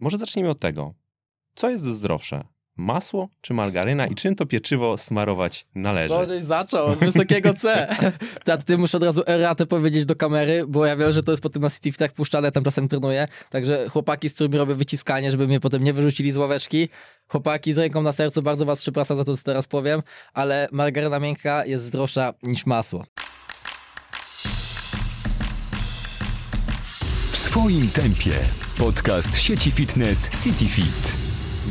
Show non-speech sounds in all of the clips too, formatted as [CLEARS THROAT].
Może zacznijmy od tego. Co jest zdrowsze? Masło czy margaryna i czym to pieczywo smarować należy? Możeś zaczął z wysokiego C. [LAUGHS] Ja tutaj muszę od razu eratę powiedzieć do kamery, bo ja wiem, że to jest potem na City Fitach puszczane, tam czasem trenuję. Także chłopaki, z którymi robię wyciskanie, żeby mnie potem nie wyrzucili z ławeczki. Chłopaki z ręką na sercu, bardzo was przepraszam za to, co teraz powiem, ale margaryna miękka jest zdrowsza niż masło. W swoim tempie. Podcast sieci fitness CityFit.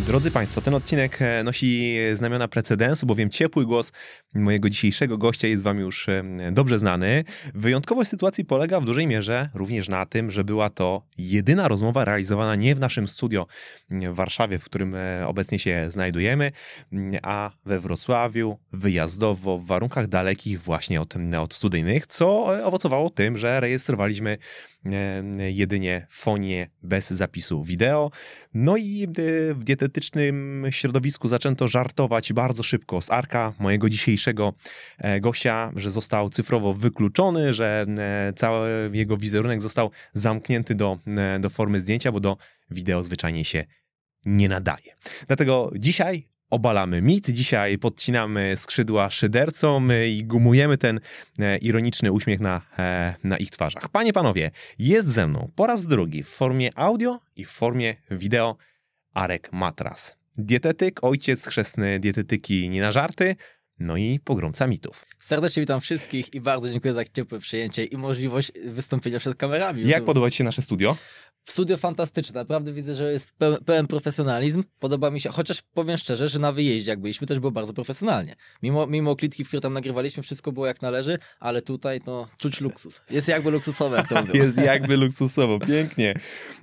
Drodzy Państwo, ten odcinek e, nosi znamiona precedensu, bowiem ciepły głos mojego dzisiejszego gościa jest Wam już e, dobrze znany. Wyjątkowość sytuacji polega w dużej mierze również na tym, że była to jedyna rozmowa realizowana nie w naszym studio w Warszawie, w którym e, obecnie się znajdujemy, a we Wrocławiu, wyjazdowo, w warunkach dalekich właśnie od, od studyjnych, co owocowało tym, że rejestrowaliśmy jedynie fonie bez zapisu wideo. No i w dietetycznym środowisku zaczęto żartować bardzo szybko z Arka, mojego dzisiejszego e, gościa, że został cyfrowo wykluczony, że e, cały jego wizerunek został zamknięty do, e, do formy zdjęcia, bo do wideo zwyczajnie się nie nadaje. Dlatego dzisiaj obalamy mit. Dzisiaj podcinamy skrzydła szydercom i gumujemy ten e, ironiczny uśmiech na, e, na ich twarzach. Panie, panowie, jest ze mną po raz drugi w formie audio i w formie wideo Arek Matras. Dietetyk, ojciec chrzestny dietetyki nie na żarty, no i pogromca mitów. Serdecznie witam wszystkich i bardzo dziękuję za ciepłe przyjęcie i możliwość wystąpienia przed kamerami. Jak podoba Ci się nasze studio? studio fantastyczne. Naprawdę widzę, że jest pełen profesjonalizm. Podoba mi się, chociaż powiem szczerze, że na wyjeździe, jak byliśmy, też było bardzo profesjonalnie. Mimo, mimo klitki, w które tam nagrywaliśmy, wszystko było jak należy, ale tutaj to czuć luksus. Jest jakby luksusowe. Jak to [LAUGHS] jest jakby luksusowo, pięknie.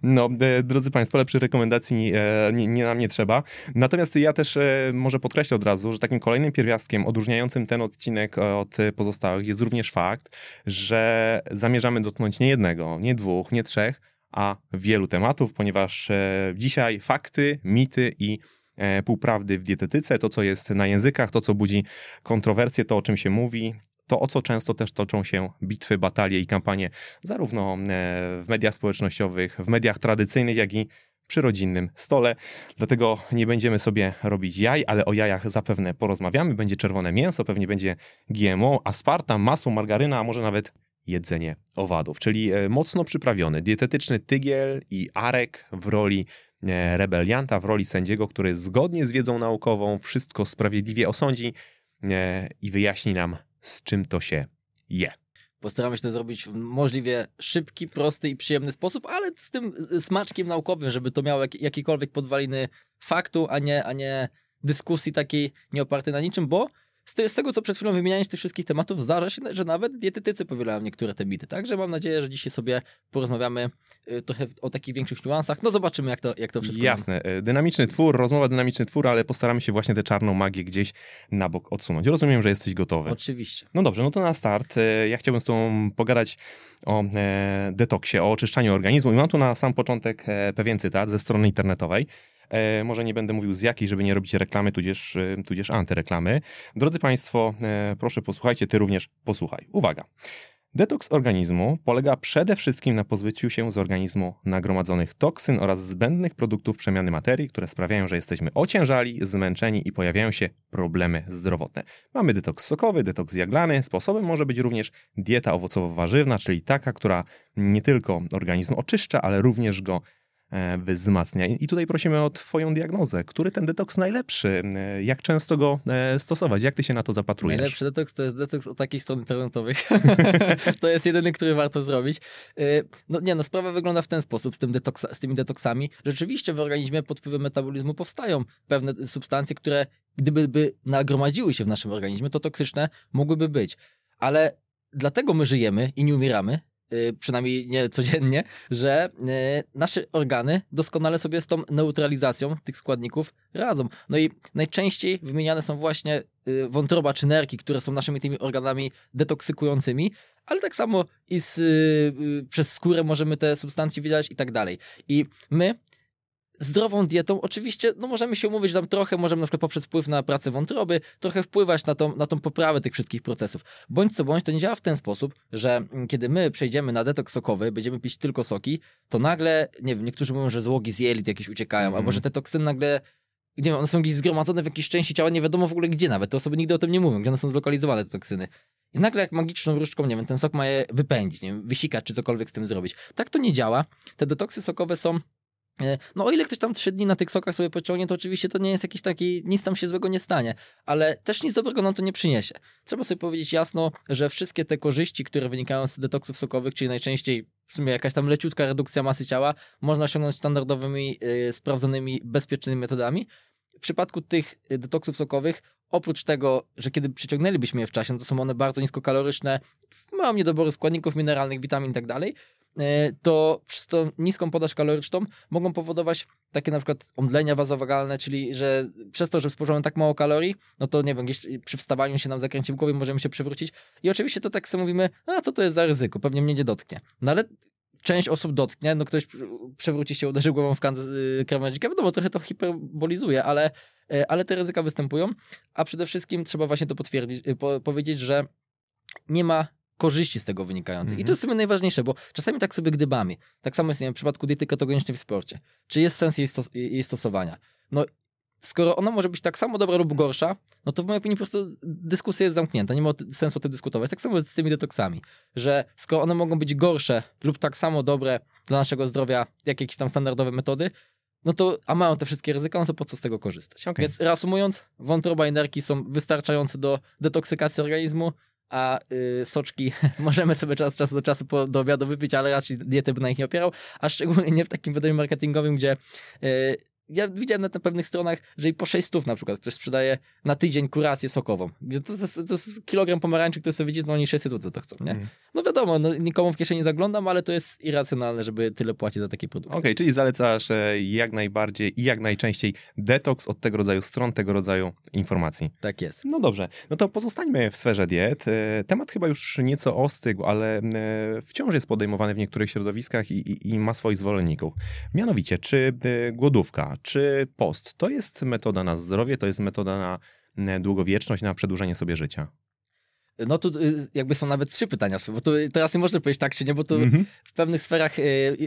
No, e, drodzy Państwo, lepszej rekomendacji e, nie, nie nam nie trzeba. Natomiast ja też e, może podkreślę od razu, że takim kolejnym pierwiastkiem odróżniającym ten odcinek od pozostałych jest również fakt, że zamierzamy dotknąć nie jednego, nie dwóch, nie trzech, a wielu tematów, ponieważ e, dzisiaj fakty, mity i e, półprawdy w dietetyce, to co jest na językach, to co budzi kontrowersje, to o czym się mówi, to o co często też toczą się bitwy, batalie i kampanie, zarówno e, w mediach społecznościowych, w mediach tradycyjnych, jak i przy rodzinnym stole. Dlatego nie będziemy sobie robić jaj, ale o jajach zapewne porozmawiamy. Będzie czerwone mięso, pewnie będzie GMO, aspartam, masło, margaryna, a może nawet jedzenie owadów, czyli e, mocno przyprawiony, dietetyczny tygiel i arek w roli e, rebelianta, w roli sędziego, który zgodnie z wiedzą naukową wszystko sprawiedliwie osądzi e, i wyjaśni nam, z czym to się je. Postaramy się to zrobić w możliwie szybki, prosty i przyjemny sposób, ale z tym smaczkiem naukowym, żeby to miało jak, jakiekolwiek podwaliny faktu, a nie, a nie dyskusji takiej nieopartej na niczym, bo z, tego, co przed chwilą wymieniałem z tych wszystkich tematów, zdarza się, że nawet dietetycy powielają niektóre te bity. Także mam nadzieję, że dzisiaj sobie porozmawiamy y, trochę o takich większych niuansach. No zobaczymy, jak to, jak to wszystko Jasne. Y, dynamiczny twór, rozmowa dynamiczny twór, ale postaramy się właśnie tę czarną magię gdzieś na bok odsunąć. Rozumiem, że jesteś gotowy. Oczywiście. No dobrze, no to na start. Y, ja chciałbym z tobą pogadać o e, detoksie, o oczyszczaniu organizmu i mam tu na sam początek e, pewien cytat ze strony internetowej. E, może nie będę mówił z jakiej, żeby nie robić reklamy, tudzież, e, tudzież antyreklamy. Drodzy Państwo, e, proszę posłuchajcie, Ty również posłuchaj. Uwaga! Detoks organizmu polega przede wszystkim na pozbyciu się z organizmu nagromadzonych toksyn oraz zbędnych produktów przemiany materii, które sprawiają, że jesteśmy ociężali, zmęczeni i pojawiają się problemy zdrowotne. Mamy detoks sokowy, detoks jaglany. Sposobem może być również dieta owocowo-warzywna, czyli taka, która nie tylko organizm oczyszcza, ale również go wzmacnia. I tutaj prosimy o Twoją diagnozę. Który ten detoks najlepszy? E, jak często go e, stosować? Jak Ty się na to zapatrujesz? Najlepszy detoks to jest detoks o takich stron internetowych. [LAUGHS] to jest jedyny, który warto zrobić. No nie, no sprawa wygląda w ten sposób z, tym detoksa, z tymi detoksami. Rzeczywiście w organizmie pod wpływem metabolizmu powstają pewne substancje, które gdyby by nagromadziły się w naszym organizmie, to toksyczne mogłyby być. Ale dlatego my żyjemy i nie umieramy, przynajmniej nie codziennie, że y, nasze organy doskonale sobie z tą neutralizacją tych składników radzą. No i najczęściej wymieniane są właśnie y, wątroba czy nerki, które są naszymi tymi organami detoksykującymi, ale tak samo i z, przez skórę możemy te substancje widać i tak dalej. I my zdrową dietą oczywiście, no możemy się umówić, tam trochę możemy na przykład poprzez wpływ na pracę wątroby, trochę wpływać na tą, na tą poprawę tych wszystkich procesów. Bądź co bądź, to nie działa w ten sposób, że mm, kiedy my przejdziemy na detoks sokowy, będziemy pić tylko soki, to nagle, nie wiem, niektórzy mówią, że złogi z jelit jakieś uciekają, Mhm. albo że te toksyny nagle nie wiem, one są gdzieś zgromadzone w jakiejś części ciała, nie wiadomo w ogóle gdzie nawet. Te osoby nigdy o tym nie mówią, gdzie one są zlokalizowane, te toksyny. I nagle jak magiczną różdżką, nie wiem, ten sok ma je wypędzić, nie wiem, wysikać czy cokolwiek z tym zrobić. Tak to nie działa. Te detoksy sokowe są no o ile ktoś tam trzy dni na tych sokach sobie pociągnie, to oczywiście to nie jest jakiś taki, nic tam się złego nie stanie, ale też nic dobrego nam to nie przyniesie. Trzeba sobie powiedzieć jasno, że wszystkie te korzyści, które wynikają z detoksów sokowych, czyli najczęściej w sumie jakaś tam leciutka redukcja masy ciała, można osiągnąć standardowymi, yy, sprawdzonymi, bezpiecznymi metodami. W przypadku tych y, detoksów sokowych, oprócz tego, że kiedy przyciągnęlibyśmy je w czasie, no to są one bardzo niskokaloryczne, mają niedobory składników mineralnych, witamin i tak dalej, to przez tą niską podaż kaloryczną mogą powodować takie na przykład omdlenia wazowagalne, czyli że przez to, że spożywamy tak mało kalorii, no to nie wiem, gdzieś przy wstawaniu się nam zakręci w głowie, możemy się przewrócić. I oczywiście to tak sobie mówimy, a co to jest za ryzyko, pewnie mnie nie dotknie. No ale część osób dotknie, no ktoś przewróci się, uderzy głową w y, krawężnikę, wiadomo, trochę to hiperbolizuje, ale, y, ale te ryzyka występują, a przede wszystkim trzeba właśnie to potwierdzić, y, po, powiedzieć, że nie ma korzyści z tego wynikających. I Mhm. to jest w sumie najważniejsze, bo czasami tak sobie gdybamy. Tak samo jest nie wiem, w przypadku diety ketogenicznej w sporcie. Czy jest sens jej, stos jej stosowania? No, skoro ona może być tak samo dobra lub gorsza, no to w mojej opinii po prostu dyskusja jest zamknięta. Nie ma sensu o tym dyskutować. Tak samo jest z tymi detoksami, że skoro one mogą być gorsze lub tak samo dobre dla naszego zdrowia, jak jakieś tam standardowe metody, no to, a mają te wszystkie ryzyka, no to po co z tego korzystać? Okej. Więc reasumując, wątroba i nerki są wystarczające do detoksykacji organizmu, a y, soczki [LAUGHS] możemy sobie czas, czas do czasu po, do obiadu wypić, ale raczej diety by na nich nie opierał, a szczególnie nie w takim wydaniu marketingowym, gdzie y, ja widziałem na, na pewnych stronach, że i po 600 na przykład ktoś sprzedaje na tydzień kurację sokową. To, to, to jest kilogram pomarańczy, który sobie widzi, no oni 600 zł to chcą, nie? Mhm. No wiadomo, no, nikomu w kieszeni nie zaglądam, ale to jest irracjonalne, żeby tyle płacić za taki produkt. Okej, czyli zalecasz e, jak najbardziej i jak najczęściej detoks od tego rodzaju stron, tego rodzaju informacji. Tak jest. No dobrze, no to pozostańmy w sferze diet. E, Temat chyba już nieco ostygł, ale e, wciąż jest podejmowany w niektórych środowiskach i, i, i ma swoich zwolenników. Mianowicie, czy głodówka, czy post to jest metoda na zdrowie, to jest metoda na e, długowieczność, na przedłużenie sobie życia? No tu y, jakby są nawet trzy pytania, bo tu teraz nie można powiedzieć tak czy nie, bo to Mhm. w pewnych sferach y,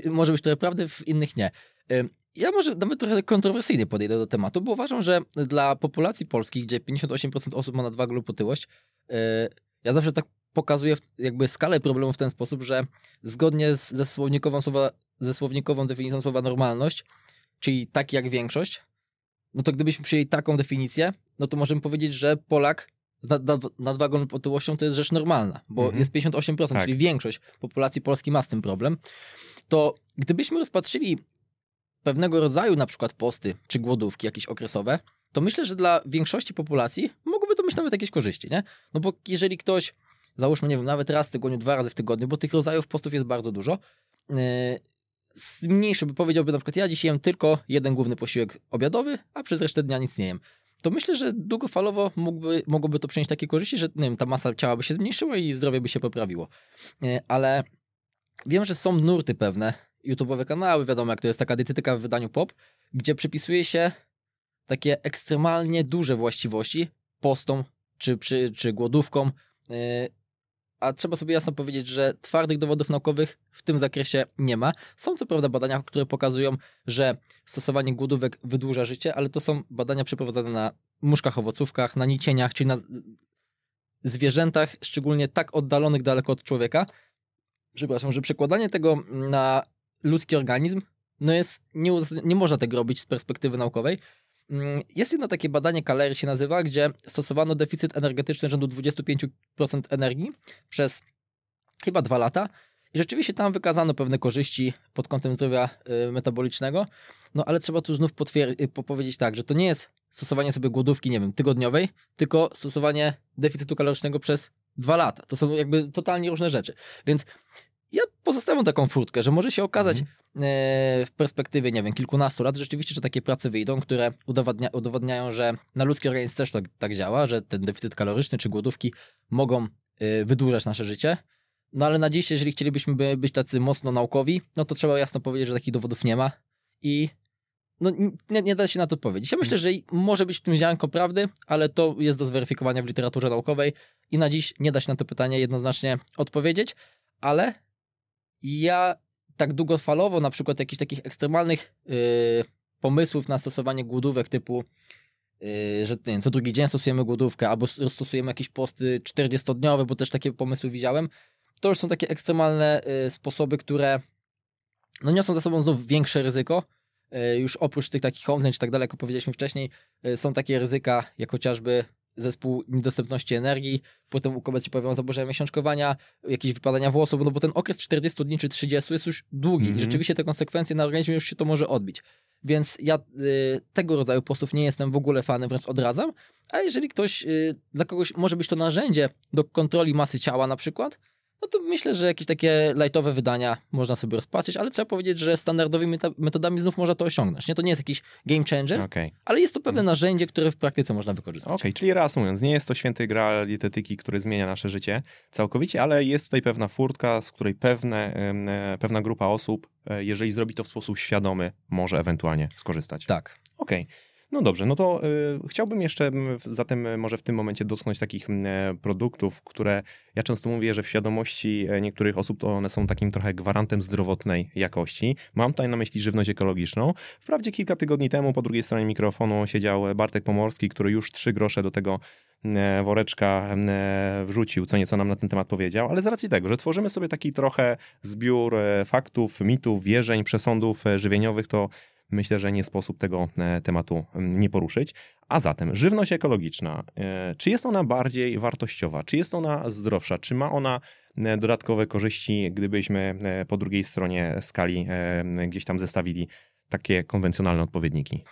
y, może być trochę prawdy, w innych nie. Y, Ja może nawet trochę kontrowersyjnie podejdę do tematu, bo uważam, że dla populacji polskiej, gdzie 58% osób ma nadwagę lub otyłość, y, ja zawsze tak pokazuję jakby skalę problemu w ten sposób, że zgodnie z, ze, słownikową słowa, ze słownikową definicją słowa normalność, czyli tak jak większość, no to gdybyśmy przyjęli taką definicję, no to możemy powiedzieć, że Polak z nad, nad, nadwagą lub otyłością to jest rzecz normalna, bo Mhm. jest 58%, Tak. czyli większość populacji Polski ma z tym problem. To gdybyśmy rozpatrzyli pewnego rodzaju na przykład posty czy głodówki jakieś okresowe, to myślę, że dla większości populacji mogłoby to mieć nawet jakieś korzyści, nie? No bo jeżeli ktoś, załóżmy, nie wiem, nawet raz w tygodniu, dwa razy w tygodniu, bo tych rodzajów postów jest bardzo dużo, yy, mniejszy by powiedziałby na przykład, ja dziś jem tylko jeden główny posiłek obiadowy, a przez resztę dnia nic nie jem. To myślę, że długofalowo mógłby, mogłoby to przynieść takie korzyści, że nie wiem, ta masa ciała by się zmniejszyła i zdrowie by się poprawiło. Yy, Ale wiem, że są nurty pewne, YouTube'owe kanały, wiadomo jak to jest taka dietetyka w wydaniu pop, gdzie przypisuje się takie ekstremalnie duże właściwości postom czy, czy, czy głodówkom. A trzeba sobie jasno powiedzieć, że twardych dowodów naukowych w tym zakresie nie ma. Są co prawda badania, które pokazują, że stosowanie głodówek wydłuża życie, ale to są badania przeprowadzane na muszkach, owocówkach, na nicieniach, czyli na zwierzętach, szczególnie tak oddalonych daleko od człowieka. Przepraszam, że przekładanie tego na ludzki organizm no jest, nie, nie można tego robić z perspektywy naukowej. Mm, Jest jedno takie badanie kalorii się nazywa, gdzie stosowano deficyt energetyczny rzędu 25% energii przez chyba dwa lata. I rzeczywiście tam wykazano pewne korzyści pod kątem zdrowia y, metabolicznego, no ale trzeba tu znów y, po- powiedzieć tak, że to nie jest stosowanie sobie głodówki, nie wiem, tygodniowej, tylko stosowanie deficytu kalorycznego przez dwa lata. To są jakby totalnie różne rzeczy. Więc ja pozostawiam taką furtkę, że może się okazać, Mhm. e, w perspektywie, nie wiem, kilkunastu lat rzeczywiście, że takie prace wyjdą, które udowadnia, udowadniają, że na ludzki organizm też to, tak działa, że ten deficyt kaloryczny czy głodówki mogą e, wydłużać nasze życie. No ale na dziś, jeżeli chcielibyśmy by być tacy mocno naukowi, no to trzeba jasno powiedzieć, że takich dowodów nie ma i no, nie, nie da się na to powiedzieć. Ja myślę, że może być w tym ziarnko prawdy, ale to jest do zweryfikowania w literaturze naukowej i na dziś nie da się na to pytanie jednoznacznie odpowiedzieć, ale ja tak długofalowo, na przykład jakichś takich ekstremalnych yy, pomysłów na stosowanie głodówek typu yy, że wiem, co drugi dzień stosujemy głodówkę, albo stosujemy jakieś posty 40-dniowe, bo też takie pomysły widziałem, to już są takie ekstremalne yy, sposoby, które no niosą za sobą znów większe ryzyko, już oprócz tych takich czy tak daleko powiedzieliśmy wcześniej, są takie ryzyka, jak chociażby zespół niedostępności energii, potem u kobiet się pojawiają zaburzenia miesiączkowania, jakieś wypadania włosów, no bo ten okres 40 dni czy 30 jest już długi mm -hmm. i mhm. rzeczywiście te konsekwencje na organizmie już się to może odbić. Więc ja y, tego rodzaju postów nie jestem w ogóle fanem, wręcz odradzam, a jeżeli ktoś, y, dla kogoś może być to narzędzie do kontroli masy ciała na przykład, no to myślę, że jakieś takie lightowe wydania można sobie rozpatrzeć, ale trzeba powiedzieć, że standardowymi metodami znów można to osiągnąć. Nie, to nie jest jakiś game changer, okay. ale jest to pewne mhm. narzędzie, które w praktyce można wykorzystać. Okej, okay, czyli reasumując, nie jest to święty graal dietetyki, który zmienia nasze życie całkowicie, ale jest tutaj pewna furtka, z której pewne, e, pewna grupa osób, e, jeżeli zrobi to w sposób świadomy, może ewentualnie skorzystać. Tak. Okej. Okay. No dobrze, no to y, chciałbym jeszcze zatem y, może w tym momencie dotknąć takich y, produktów, które ja często mówię, że w świadomości e, niektórych osób to one są takim trochę gwarantem zdrowotnej jakości. Mam tutaj na myśli żywność ekologiczną. Wprawdzie kilka tygodni temu po drugiej stronie mikrofonu siedział Bartek Pomorski, który już trzy grosze do tego woreczka wrzucił, co nieco nam na ten temat powiedział, ale z racji tego, że tworzymy sobie taki trochę zbiór e, faktów, mitów, wierzeń, przesądów e, żywieniowych, to myślę, że nie sposób tego e, tematu nie poruszyć. A zatem, żywność ekologiczna, e, czy jest ona bardziej wartościowa, czy jest ona zdrowsza, czy ma ona e, dodatkowe korzyści, gdybyśmy po drugiej stronie skali gdzieś tam zestawili takie konwencjonalne odpowiedniki?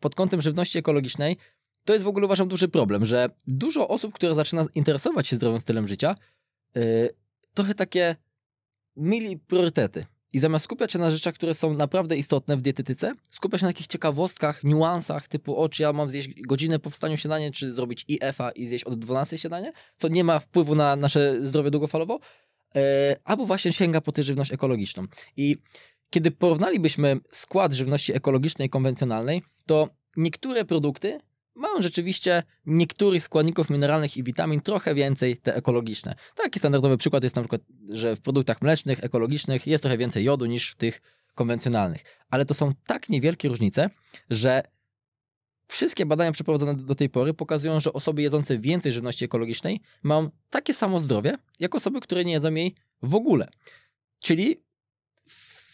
Pod kątem żywności ekologicznej to jest w ogóle uważam duży problem, że dużo osób, które zaczyna interesować się zdrowym stylem życia, trochę takie mili priorytety. I zamiast skupiać się na rzeczach, które są naprawdę istotne w dietetyce, skupia się na jakichś ciekawostkach, niuansach, typu o, czy ja mam zjeść godzinę po wstaniu śniadania, czy zrobić IF-a i zjeść od 12 śniadanie, co nie ma wpływu na nasze zdrowie długofalowo, e, albo właśnie sięga po tę żywność ekologiczną. I kiedy porównalibyśmy skład żywności ekologicznej i konwencjonalnej, to niektóre produkty mają rzeczywiście niektórych składników mineralnych i witamin trochę więcej te ekologiczne. Taki standardowy przykład jest na przykład, że w produktach mlecznych, ekologicznych jest trochę więcej jodu niż w tych konwencjonalnych. Ale to są tak niewielkie różnice, że wszystkie badania przeprowadzone do tej pory pokazują, że osoby jedzące więcej żywności ekologicznej mają takie samo zdrowie, jak osoby, które nie jedzą jej w ogóle. Czyli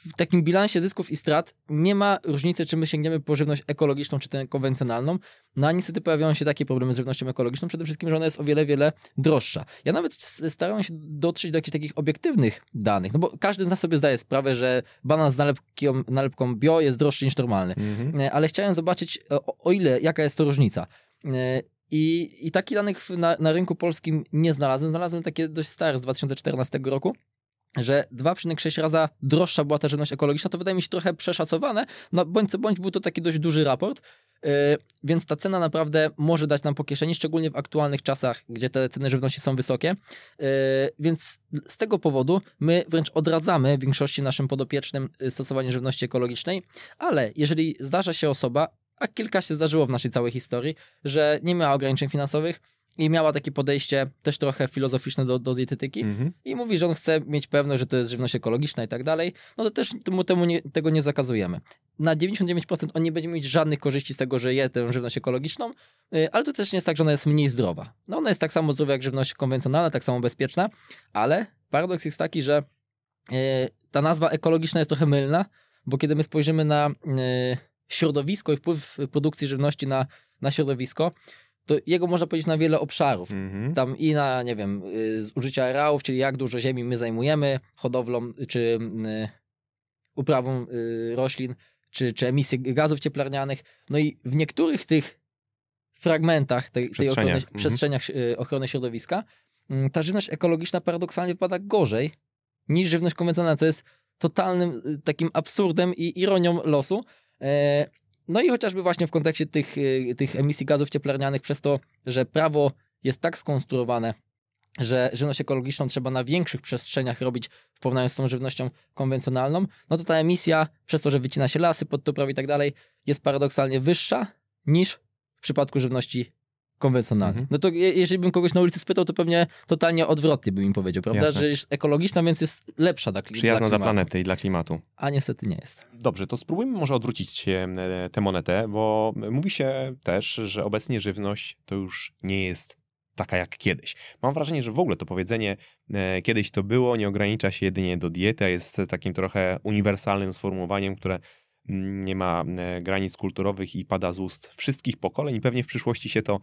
w takim bilansie zysków i strat nie ma różnicy, czy my sięgniemy po żywność ekologiczną, czy tę konwencjonalną. No a niestety pojawiają się takie problemy z żywnością ekologiczną, przede wszystkim, że ona jest o wiele, wiele droższa. Ja nawet starałem się dotrzeć do jakichś takich obiektywnych danych, no bo każdy z nas sobie zdaje sprawę, że banan z nalepką, nalepką bio jest droższy niż normalny. Mhm. Ale chciałem zobaczyć, o, o ile, jaka jest to różnica. E, I, i takich danych na, na rynku polskim nie znalazłem. Znalazłem takie dość stare z 2014 roku że 2,6 raza droższa była ta żywność ekologiczna, to wydaje mi się trochę przeszacowane, no bądź co bądź był to taki dość duży raport, yy, więc ta cena naprawdę może dać nam po kieszeni, szczególnie w aktualnych czasach, gdzie te ceny żywności są wysokie, yy, więc z tego powodu my wręcz odradzamy w większości naszym podopiecznym y, stosowanie żywności ekologicznej, ale jeżeli zdarza się osoba, a kilka się zdarzyło w naszej całej historii, że nie miała ograniczeń finansowych, i miała takie podejście też trochę filozoficzne do, do dietetyki -hmm. i mówi, że on chce mieć pewność, że to jest żywność ekologiczna i tak dalej, no to też mu temu nie, tego nie zakazujemy. Na 99% on nie będzie mieć żadnych korzyści z tego, że je tę żywność ekologiczną, y, ale to też nie jest tak, że ona jest mniej zdrowa. No ona jest tak samo zdrowa jak żywność konwencjonalna, tak samo bezpieczna, ale paradoks jest taki, że y, ta nazwa ekologiczna jest trochę mylna, bo kiedy my spojrzymy na y, środowisko i wpływ produkcji żywności na, na środowisko, to jego można powiedzieć na wiele obszarów. Mm-hmm. Tam i na, nie wiem, y, zużycia areałów, czyli jak dużo ziemi my zajmujemy hodowlą czy y, uprawą y, roślin, czy, czy emisji gazów cieplarnianych. No i w niektórych tych fragmentach tej, tej ochrony, przestrzeniach y, ochrony środowiska mm, ta żywność ekologiczna paradoksalnie wypada gorzej niż żywność konwencjonalna. To jest totalnym y, takim absurdem i ironią losu. No i chociażby właśnie w kontekście tych, y, tych emisji gazów cieplarnianych, przez to, że prawo jest tak skonstruowane, że żywność ekologiczną trzeba na większych przestrzeniach robić w porównaniu z tą żywnością konwencjonalną, no to ta emisja, przez to, że wycina się lasy pod i tak dalej, jest paradoksalnie wyższa niż w przypadku żywności konwencjonalnej. Mhm. No to je, jeżeli bym kogoś na ulicy spytał, to pewnie totalnie odwrotnie bym im powiedział, prawda? Jasne. Że jest ekologiczna, więc jest lepsza dla, Przyjazna dla klimatu. planety i dla klimatu. A niestety nie jest. Dobrze, to spróbujmy może odwrócić e, tę monetę, bo mówi się też, że obecnie żywność to już nie jest taka jak kiedyś. Mam wrażenie, że w ogóle to powiedzenie e, kiedyś to było, nie ogranicza się jedynie do diety, a jest takim trochę uniwersalnym sformułowaniem, które nie ma e, granic kulturowych i pada z ust wszystkich pokoleń i pewnie w przyszłości się to,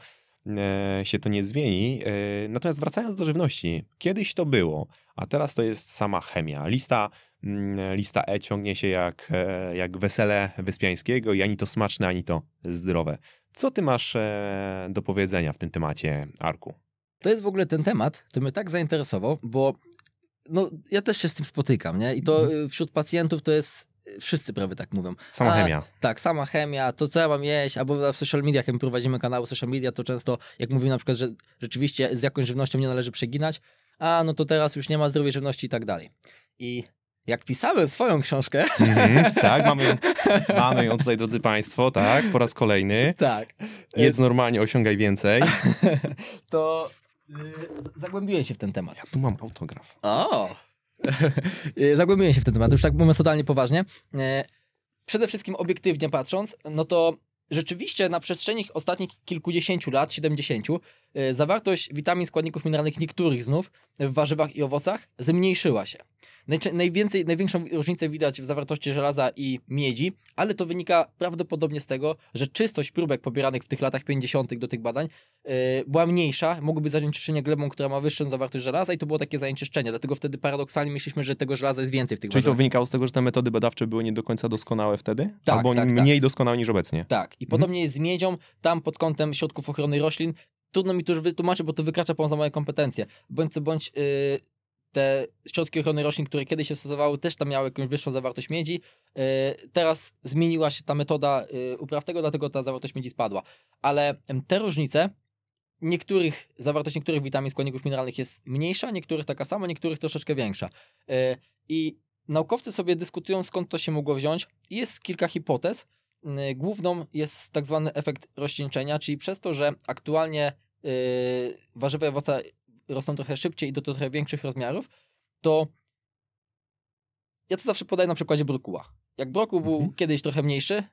e, się to nie zmieni. E, Natomiast wracając do żywności, kiedyś to było, a teraz to jest sama chemia. Lista Mm, lista E ciągnie się jak, jak wesele Wyspiańskiego i ani to smaczne, ani to zdrowe. Co ty masz do powiedzenia w tym temacie, Arku? To jest w ogóle ten temat, który mnie tak zainteresował, bo no, ja też się z tym spotykam, nie? I to Mhm. y, wśród pacjentów to jest, wszyscy prawie tak mówią. Sama A, chemia. Tak, sama chemia, to co ja mam jeść, albo w social mediach, jak my prowadzimy kanały social media, to często jak mówimy na przykład, że rzeczywiście z jakąś żywnością nie należy przeginać, a no to teraz już nie ma zdrowej żywności i tak dalej. I jak pisałem swoją książkę, Mhm, [LAUGHS] tak, mamy ją, mamy ją tutaj, drodzy Państwo, tak, po raz kolejny. tak, Jedz normalnie, osiągaj więcej. [LAUGHS] to y, zagłębiłem się w ten temat. Ja tu mam autograf. O! Y, [LAUGHS] Zagłębiłem się w ten temat, już tak mówiąc totalnie poważnie. E, Przede wszystkim obiektywnie patrząc, no to rzeczywiście na przestrzeni ostatnich kilkudziesięciu lat, 70, e, zawartość witamin, składników mineralnych niektórych znów w warzywach i owocach zmniejszyła się. Najwięcej, największą różnicę widać w zawartości żelaza i miedzi, ale to wynika prawdopodobnie z tego, że czystość próbek pobieranych w tych latach 50. do tych badań e, była mniejsza, mogło być zanieczyszczenie glebą, która ma wyższą zawartość żelaza i to było takie zanieczyszczenie, dlatego wtedy paradoksalnie myśleliśmy, że tego żelaza jest więcej w tych Czyli to wynikało z tego, że te metody badawcze były nie do końca doskonałe wtedy? Tak, Albo tak, tak. mniej doskonałe niż obecnie? Tak, i podobnie jest z miedzią, tam pod kątem środków ochrony roślin. Trudno mi to już wytłumaczyć, bo to wykracza poza moje kompetencje. Bądź co bądź yy, te środki ochrony roślin, które kiedyś się stosowały, też tam miały jakąś wyższą zawartość miedzi. Yy, teraz zmieniła się ta metoda yy, upraw tego, dlatego ta zawartość miedzi spadła. Ale te różnice, niektórych, zawartość niektórych witamin, składników mineralnych jest mniejsza, niektórych taka sama, niektórych troszeczkę większa. Yy, I naukowcy sobie dyskutują, skąd to się mogło wziąć. Jest kilka hipotez. Yy, Główną jest tak zwany efekt rozcieńczenia, czyli przez to, że aktualnie yy, warzywa i owoce rosną trochę szybciej i do trochę większych rozmiarów, to ja to zawsze podaję na przykładzie brokuła. Jak brokuł był Mhm. kiedyś trochę mniejszy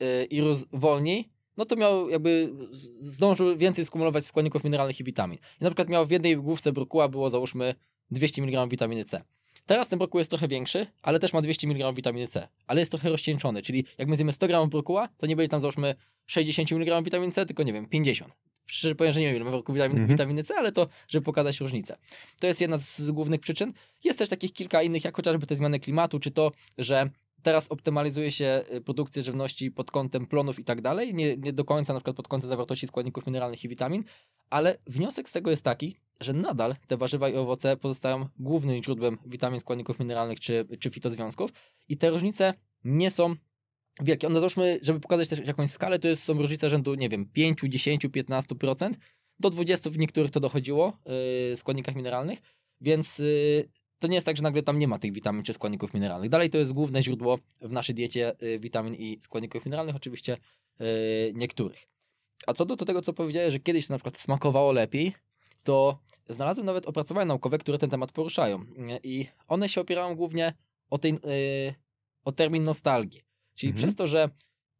yy, i rósł wolniej, no to miał jakby, zdążył więcej skumulować składników mineralnych i witamin. I na przykład miał w jednej główce brokuła było załóżmy 200 mg witaminy C. Teraz ten brokuł jest trochę większy, ale też ma 200 mg witaminy C, ale jest trochę rozcieńczony, czyli jak my zjemy 100 g brokuła, to nie będzie tam załóżmy 60 mg witaminy C, tylko nie wiem, 50. Szczerze powiem, że nie wiem ile ma w roku witamin, Mhm. witaminy C, ale to, żeby pokazać różnicę. To jest jedna z, z głównych przyczyn. Jest też takich kilka innych, jak chociażby te zmiany klimatu, czy to, że teraz optymalizuje się y, produkcję żywności pod kątem plonów i tak dalej, nie, nie do końca na przykład pod kątem zawartości składników mineralnych i witamin, ale wniosek z tego jest taki, że nadal te warzywa i owoce pozostają głównym źródłem witamin, składników mineralnych czy, czy fitozwiązków i te różnice nie są wielkie. One załóżmy, żeby pokazać też jakąś skalę, to jest, są różnice rzędu, nie wiem, 5, 10, 15%, do 20 w niektórych to dochodziło yy, składnikach mineralnych, więc yy, to nie jest tak, że nagle tam nie ma tych witamin czy składników mineralnych. Dalej to jest główne źródło w naszej diecie yy, witamin i składników mineralnych, oczywiście yy, niektórych. A co do tego, co powiedziałeś, że kiedyś to na przykład smakowało lepiej, to znalazłem nawet opracowania naukowe, które ten temat poruszają. I one się opierają głównie o, tej, yy, o termin nostalgii. Czyli Mhm. przez to, że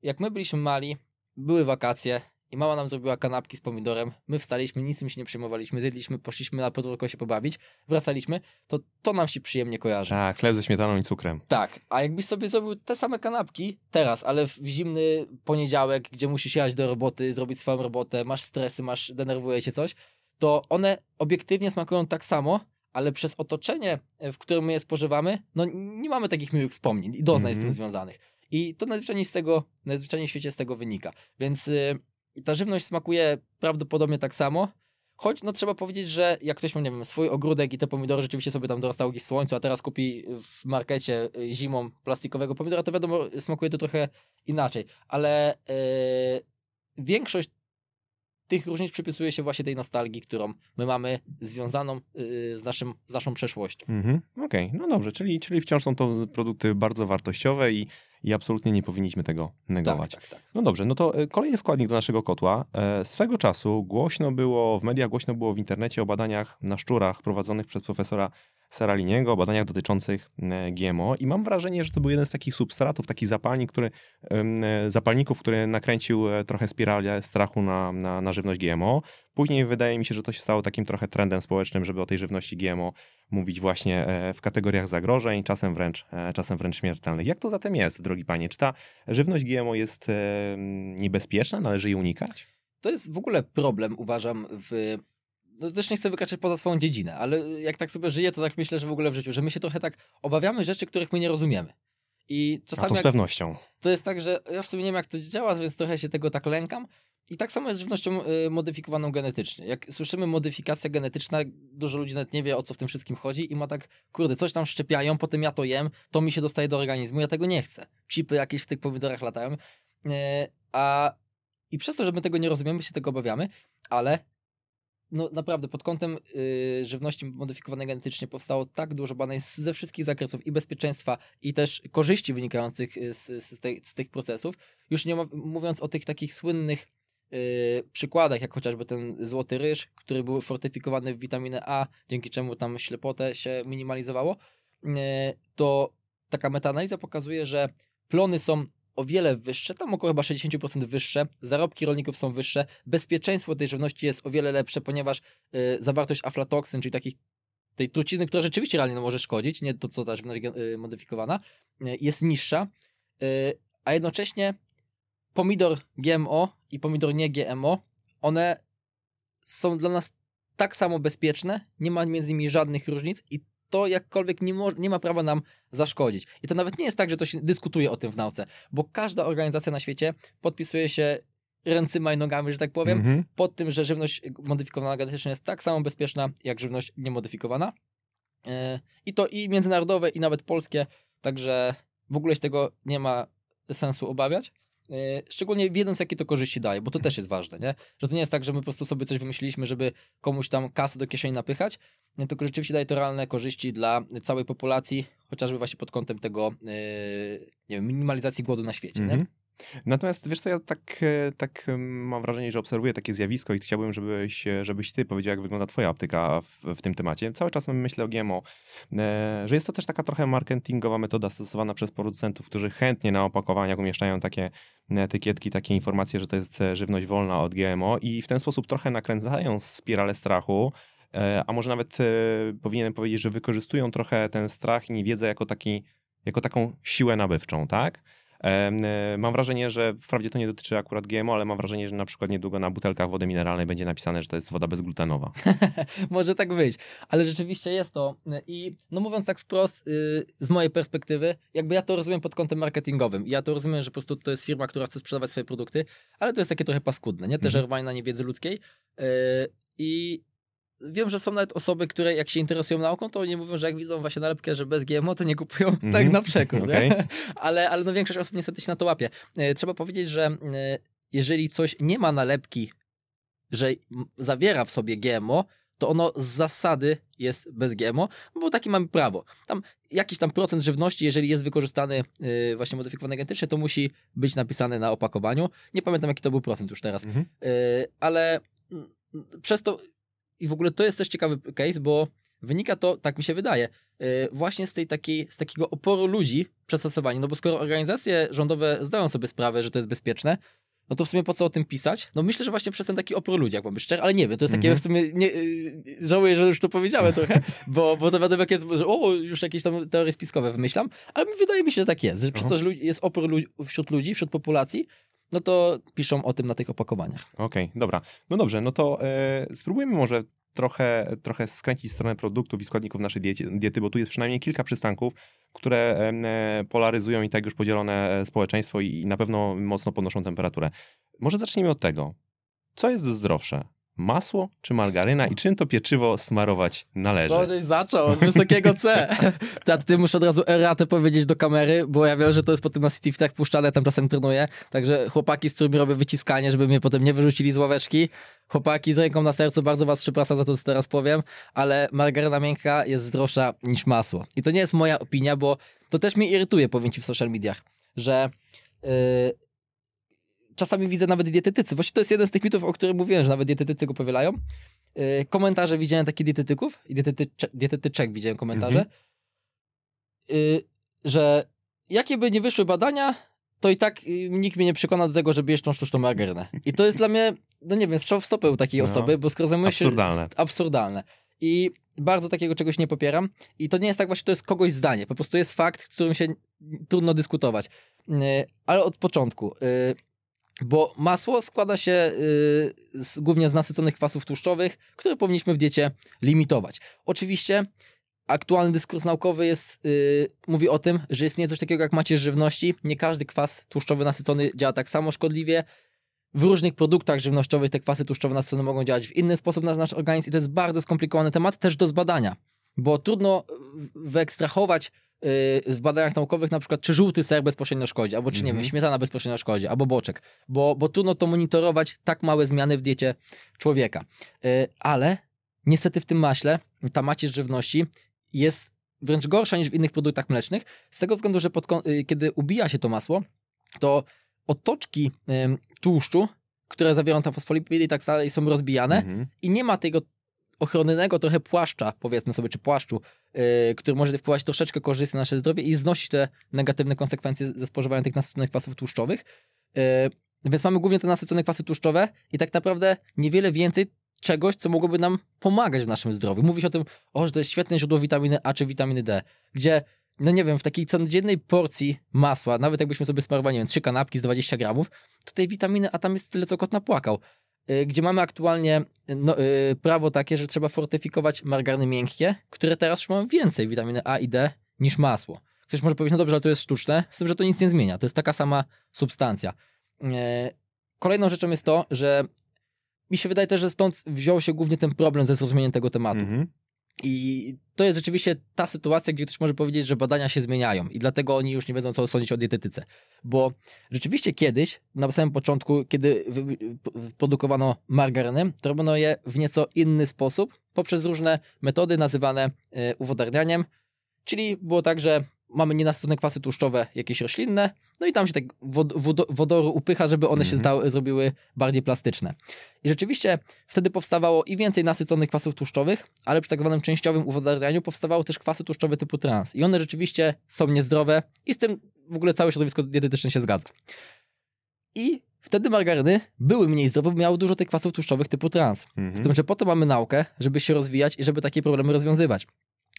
jak my byliśmy mali, były wakacje i mama nam zrobiła kanapki z pomidorem, my wstaliśmy, nic tym się nie przejmowaliśmy, zjedliśmy, poszliśmy na podwórko się pobawić, wracaliśmy, to to nam się przyjemnie kojarzy. Tak, chleb ze śmietaną i cukrem. Tak, a jakbyś sobie zrobił te same kanapki teraz, ale w zimny poniedziałek, gdzie musisz jechać do roboty, zrobić swoją robotę, masz stresy, masz, denerwuje się coś, to one obiektywnie smakują tak samo, ale przez otoczenie, w którym my je spożywamy, no nie mamy takich miłych wspomnień i doznań z Mhm. tym związanych. I to najzwyczajniej z tego, najzwyczajniej w świecie z tego wynika. Więc y, ta żywność smakuje prawdopodobnie tak samo, Choć no trzeba powiedzieć, że jak ktoś ma, nie wiem, swój ogródek i te pomidory rzeczywiście sobie tam dorastały gdzieś w słońcu, a teraz kupi w markecie y, zimą plastikowego pomidora, to wiadomo, smakuje to trochę inaczej. Ale yy, większość tych różnic przypisuje się właśnie tej nostalgii, którą my mamy związaną yy, z, naszym, z naszą przeszłością. Mhm. Okej, okay. no dobrze, czyli, czyli wciąż są to produkty bardzo wartościowe i, i absolutnie nie powinniśmy tego negować. Tak, tak, tak. No dobrze, no to e, kolejny składnik do naszego kotła. E, swego czasu głośno było, w mediach głośno było w internecie o badaniach na szczurach prowadzonych przez profesora Seraliniego, o badaniach dotyczących e, GMO i mam wrażenie, że to był jeden z takich substratów, taki zapalnik, który, e, zapalników, który nakręcił e, trochę spiralę strachu na, na, na żywność GMO. Później wydaje mi się, że to się stało takim trochę trendem społecznym, żeby o tej żywności GMO mówić właśnie w kategoriach zagrożeń, czasem wręcz, czasem wręcz śmiertelnych. Jak to zatem jest, drogi panie? Czy ta żywność GMO jest niebezpieczna? Należy jej unikać? To jest w ogóle problem, uważam, w no też nie chcę wykraczać poza swoją dziedzinę, ale jak tak sobie żyję, to tak myślę, że w ogóle w życiu, że my się trochę tak obawiamy rzeczy, których my nie rozumiemy. I czasami A to z pewnością. To jest tak, że ja w sumie nie wiem, jak to działa, więc trochę się tego tak lękam. I tak samo jest z żywnością y, modyfikowaną genetycznie. Jak słyszymy modyfikacja genetyczna, dużo ludzi nawet nie wie, o co w tym wszystkim chodzi i ma tak, kurde, coś tam szczepiają, potem ja to jem, to mi się dostaje do organizmu, ja tego nie chcę. Chipy jakieś w tych pomidorach latają. Y, a i przez to, że my tego nie rozumiemy, się tego obawiamy, ale no naprawdę pod kątem yy, żywności modyfikowanej genetycznie powstało tak dużo badań ze wszystkich zakresów i bezpieczeństwa i też korzyści wynikających y, z, z, tej, z tych procesów. Już nie mówiąc o tych takich słynnych yy, przykładach, jak chociażby ten złoty ryż, który był fortyfikowany w witaminę A, dzięki czemu tam ślepotę się minimalizowało, yy, to taka metaanaliza pokazuje, że plony są o wiele wyższe, tam około chyba 60% wyższe, zarobki rolników są wyższe, bezpieczeństwo tej żywności jest o wiele lepsze, ponieważ y, zawartość aflatoksyn, czyli takich tej trucizny, która rzeczywiście realnie no, może szkodzić, nie to co ta żywność y, modyfikowana, y, jest niższa, y, a jednocześnie pomidor GMO i pomidor nie GMO, one są dla nas tak samo bezpieczne, nie ma między nimi żadnych różnic i to jakkolwiek nie, mo- nie ma prawa nam zaszkodzić. I to nawet nie jest tak, że to się dyskutuje o tym w nauce, bo każda organizacja na świecie podpisuje się ręcyma i nogami, że tak powiem, mm-hmm. pod tym, że żywność modyfikowana genetycznie jest tak samo bezpieczna, jak żywność niemodyfikowana. Yy, I to i międzynarodowe, i nawet polskie, także w ogóle się tego nie ma sensu obawiać. E, szczególnie wiedząc, jakie to korzyści daje, bo to też jest ważne, nie? Że to nie jest tak, że my po prostu sobie coś wymyśliliśmy, żeby komuś tam kasę do kieszeni napychać, tylko rzeczywiście daje to realne korzyści dla całej populacji, chociażby właśnie pod kątem tego, yy, nie wiem, minimalizacji głodu na świecie, mm -hmm. Natomiast wiesz co, ja tak, e, tak mam wrażenie, że obserwuję takie zjawisko i chciałbym, żebyś, żebyś ty powiedział, jak wygląda twoja optyka w, w tym temacie. Cały czas myślę o GMO, e, że jest to też taka trochę marketingowa metoda stosowana przez producentów, którzy chętnie na opakowaniach umieszczają takie etykietki, takie informacje, że to jest żywność wolna od GMO i w ten sposób trochę nakręcają spiralę strachu, e, a może nawet powinienem powiedzieć, że wykorzystują trochę ten strach i niewiedzę jako, taki, jako taką siłę nabywczą, tak? E, mam wrażenie, że wprawdzie to nie dotyczy akurat GMO, ale mam wrażenie, że na przykład niedługo na butelkach wody mineralnej będzie napisane, że to jest woda bezglutenowa. [LAUGHS] Może tak być, ale rzeczywiście jest to. I no mówiąc tak wprost, yy, z mojej perspektywy, jakby ja to rozumiem pod kątem marketingowym. Ja to rozumiem, że po prostu to jest firma, która chce sprzedawać swoje produkty, ale to jest takie trochę paskudne, nie? Te mhm. żerowanie na niewiedzy ludzkiej. Yy, I wiem, że są nawet osoby, które jak się interesują nauką, to oni mówią, że jak widzą właśnie nalepkę, że bez GMO, to nie kupują mm [LAUGHS] -hmm. tak mhm. na przekór. Okay. [LAUGHS] ale, ale no większość osób niestety się na to łapie. E, trzeba powiedzieć, że e, jeżeli coś nie ma nalepki, że zawiera w sobie GMO, to ono z zasady jest bez GMO, bo taki mamy prawo. Tam jakiś tam procent żywności, jeżeli jest wykorzystany yy, właśnie modyfikowany genetycznie, to musi być napisane na opakowaniu. Nie pamiętam jaki to był procent już teraz, mhm. yy, ale przez to i w ogóle to jest też ciekawy case, bo wynika to, tak mi się wydaje, y, właśnie z tej takiej, z takiego oporu ludzi przed stosowaniem. No bo skoro organizacje rządowe zdają sobie sprawę, że to jest bezpieczne, no to w sumie po co o tym pisać? No myślę, że właśnie przez ten taki opór ludzi, jak mam być szczery, ale nie wiem, to jest takie mm -hmm. w sumie, nie, y, żałuję, że już to powiedziałem trochę, [LAUGHS] bo, bo to wiadomo, jak jest, że o, już jakieś tam teorie spiskowe wymyślam, ale wydaje mi się, że tak jest, że przez to, że jest opór wśród ludzi, wśród populacji, no to piszą o tym na tych opakowaniach. Okej, okay, dobra. No dobrze, no to e, spróbujmy może trochę, trochę skręcić stronę produktów i składników naszej diety, bo tu jest przynajmniej kilka przystanków, które e, polaryzują i tak już podzielone e, społeczeństwo i na pewno mocno podnoszą temperaturę. Może zacznijmy od tego. Co jest zdrowsze? Masło czy margaryna i czym to pieczywo smarować należy? Bożeś zaczął, z wysokiego C. Ja tutaj muszę od razu eratę powiedzieć do kamery, bo ja wiem, że to jest potem na City tak puszczane, tam czasem trenuję, także chłopaki, z którymi robię wyciskanie, żeby mnie potem nie wyrzucili z ławeczki, chłopaki z ręką na sercu, bardzo was przepraszam za to, co teraz powiem, ale margaryna miękka jest zdrowsza niż masło. I to nie jest moja opinia, bo to też mnie irytuje, powiem ci w social mediach, że... Yy, czasami widzę nawet dietetycy. Właściwie to jest jeden z tych mitów, o których mówiłem, że nawet dietetycy go powielają. Yy, komentarze widziałem takich dietetyków i dietetycze, dietetyczek widziałem komentarze, Mhm. yy, że jakie by nie wyszły badania, to i tak yy, nikt mnie nie przekona do tego, żeby jeść tą sztuczną margarynę. I to jest dla mnie, no nie wiem, strzał w stopę u takiej No. osoby, bo skoro zajmuje się Absurdalne. absurdalne. I bardzo takiego czegoś nie popieram. I to nie jest tak właśnie, to jest kogoś zdanie. Po prostu jest fakt, z którym się trudno dyskutować. Yy, Ale od początku. yy, Bo masło składa się yy, z, głównie z nasyconych kwasów tłuszczowych, które powinniśmy w diecie limitować. Oczywiście aktualny dyskurs naukowy jest, yy, mówi o tym, że istnieje coś takiego jak macierz żywności. Nie każdy kwas tłuszczowy nasycony działa tak samo szkodliwie. W różnych produktach żywnościowych te kwasy tłuszczowe nasycone mogą działać w inny sposób na nasz organizm i to jest bardzo skomplikowany temat też do zbadania, bo trudno wyekstrahować w badaniach naukowych na przykład, czy żółty ser bezpośrednio szkodzi, albo czy nie Mhm. wiem, śmietana bezpośrednio szkodzi, albo boczek, bo, bo trudno to monitorować tak małe zmiany w diecie człowieka. Yy, ale niestety w tym maśle ta macierz żywności jest wręcz gorsza niż w innych produktach mlecznych, z tego względu, że pod, yy, kiedy ubija się to masło, to otoczki tłuszczu, które zawierają tam fosfolipidy i tak dalej, są rozbijane Mhm. i nie ma tego ochronnego trochę płaszcza, powiedzmy sobie, czy płaszczu, yy, który może wpływać troszeczkę korzystnie na nasze zdrowie i znosić te negatywne konsekwencje ze spożywania tych nasyconych kwasów tłuszczowych. Yy, więc mamy głównie te nasycone kwasy tłuszczowe i tak naprawdę niewiele więcej czegoś, co mogłoby nam pomagać w naszym zdrowiu. Mówi się o tym, o, że to jest świetne źródło witaminy A czy witaminy D, gdzie no nie wiem, w takiej codziennej porcji masła, nawet jakbyśmy sobie smarowali, nie wiem, trzy kanapki z 20 gramów, to tej witaminy A tam jest tyle, co kot napłakał. Y, Gdzie mamy aktualnie no, y, prawo takie, że trzeba fortyfikować margariny miękkie, które teraz już mają więcej witaminy A i D niż masło. Ktoś może powiedzieć, no dobrze, ale to jest sztuczne, z tym, że to nic nie zmienia. To jest taka sama substancja. Kolejną rzeczą jest to, że mi się wydaje też, że stąd wziął się głównie ten problem ze zrozumieniem tego tematu. Mhm. I to jest rzeczywiście ta sytuacja, gdzie ktoś może powiedzieć, że badania się zmieniają i dlatego oni już nie wiedzą, co sądzić o dietetyce. Bo rzeczywiście kiedyś, na samym początku, kiedy produkowano margarynę, to robiono je w nieco inny sposób, poprzez różne metody nazywane e, uwodarnianiem, czyli było tak, że mamy nienasycone kwasy tłuszczowe, jakieś roślinne, no i tam się tak wod- wodo- wodoru upycha, żeby one się Mhm. zdały, zrobiły bardziej plastyczne. I rzeczywiście wtedy powstawało i więcej nasyconych kwasów tłuszczowych, ale przy tak zwanym częściowym uwodarnianiu powstawały też kwasy tłuszczowe typu trans. I one rzeczywiście są niezdrowe i z tym w ogóle całe środowisko dietetyczne się zgadza. I wtedy margaryny były mniej zdrowe, bo miały dużo tych kwasów tłuszczowych typu trans. Z Mhm. tym, że po to mamy naukę, żeby się rozwijać i żeby takie problemy rozwiązywać.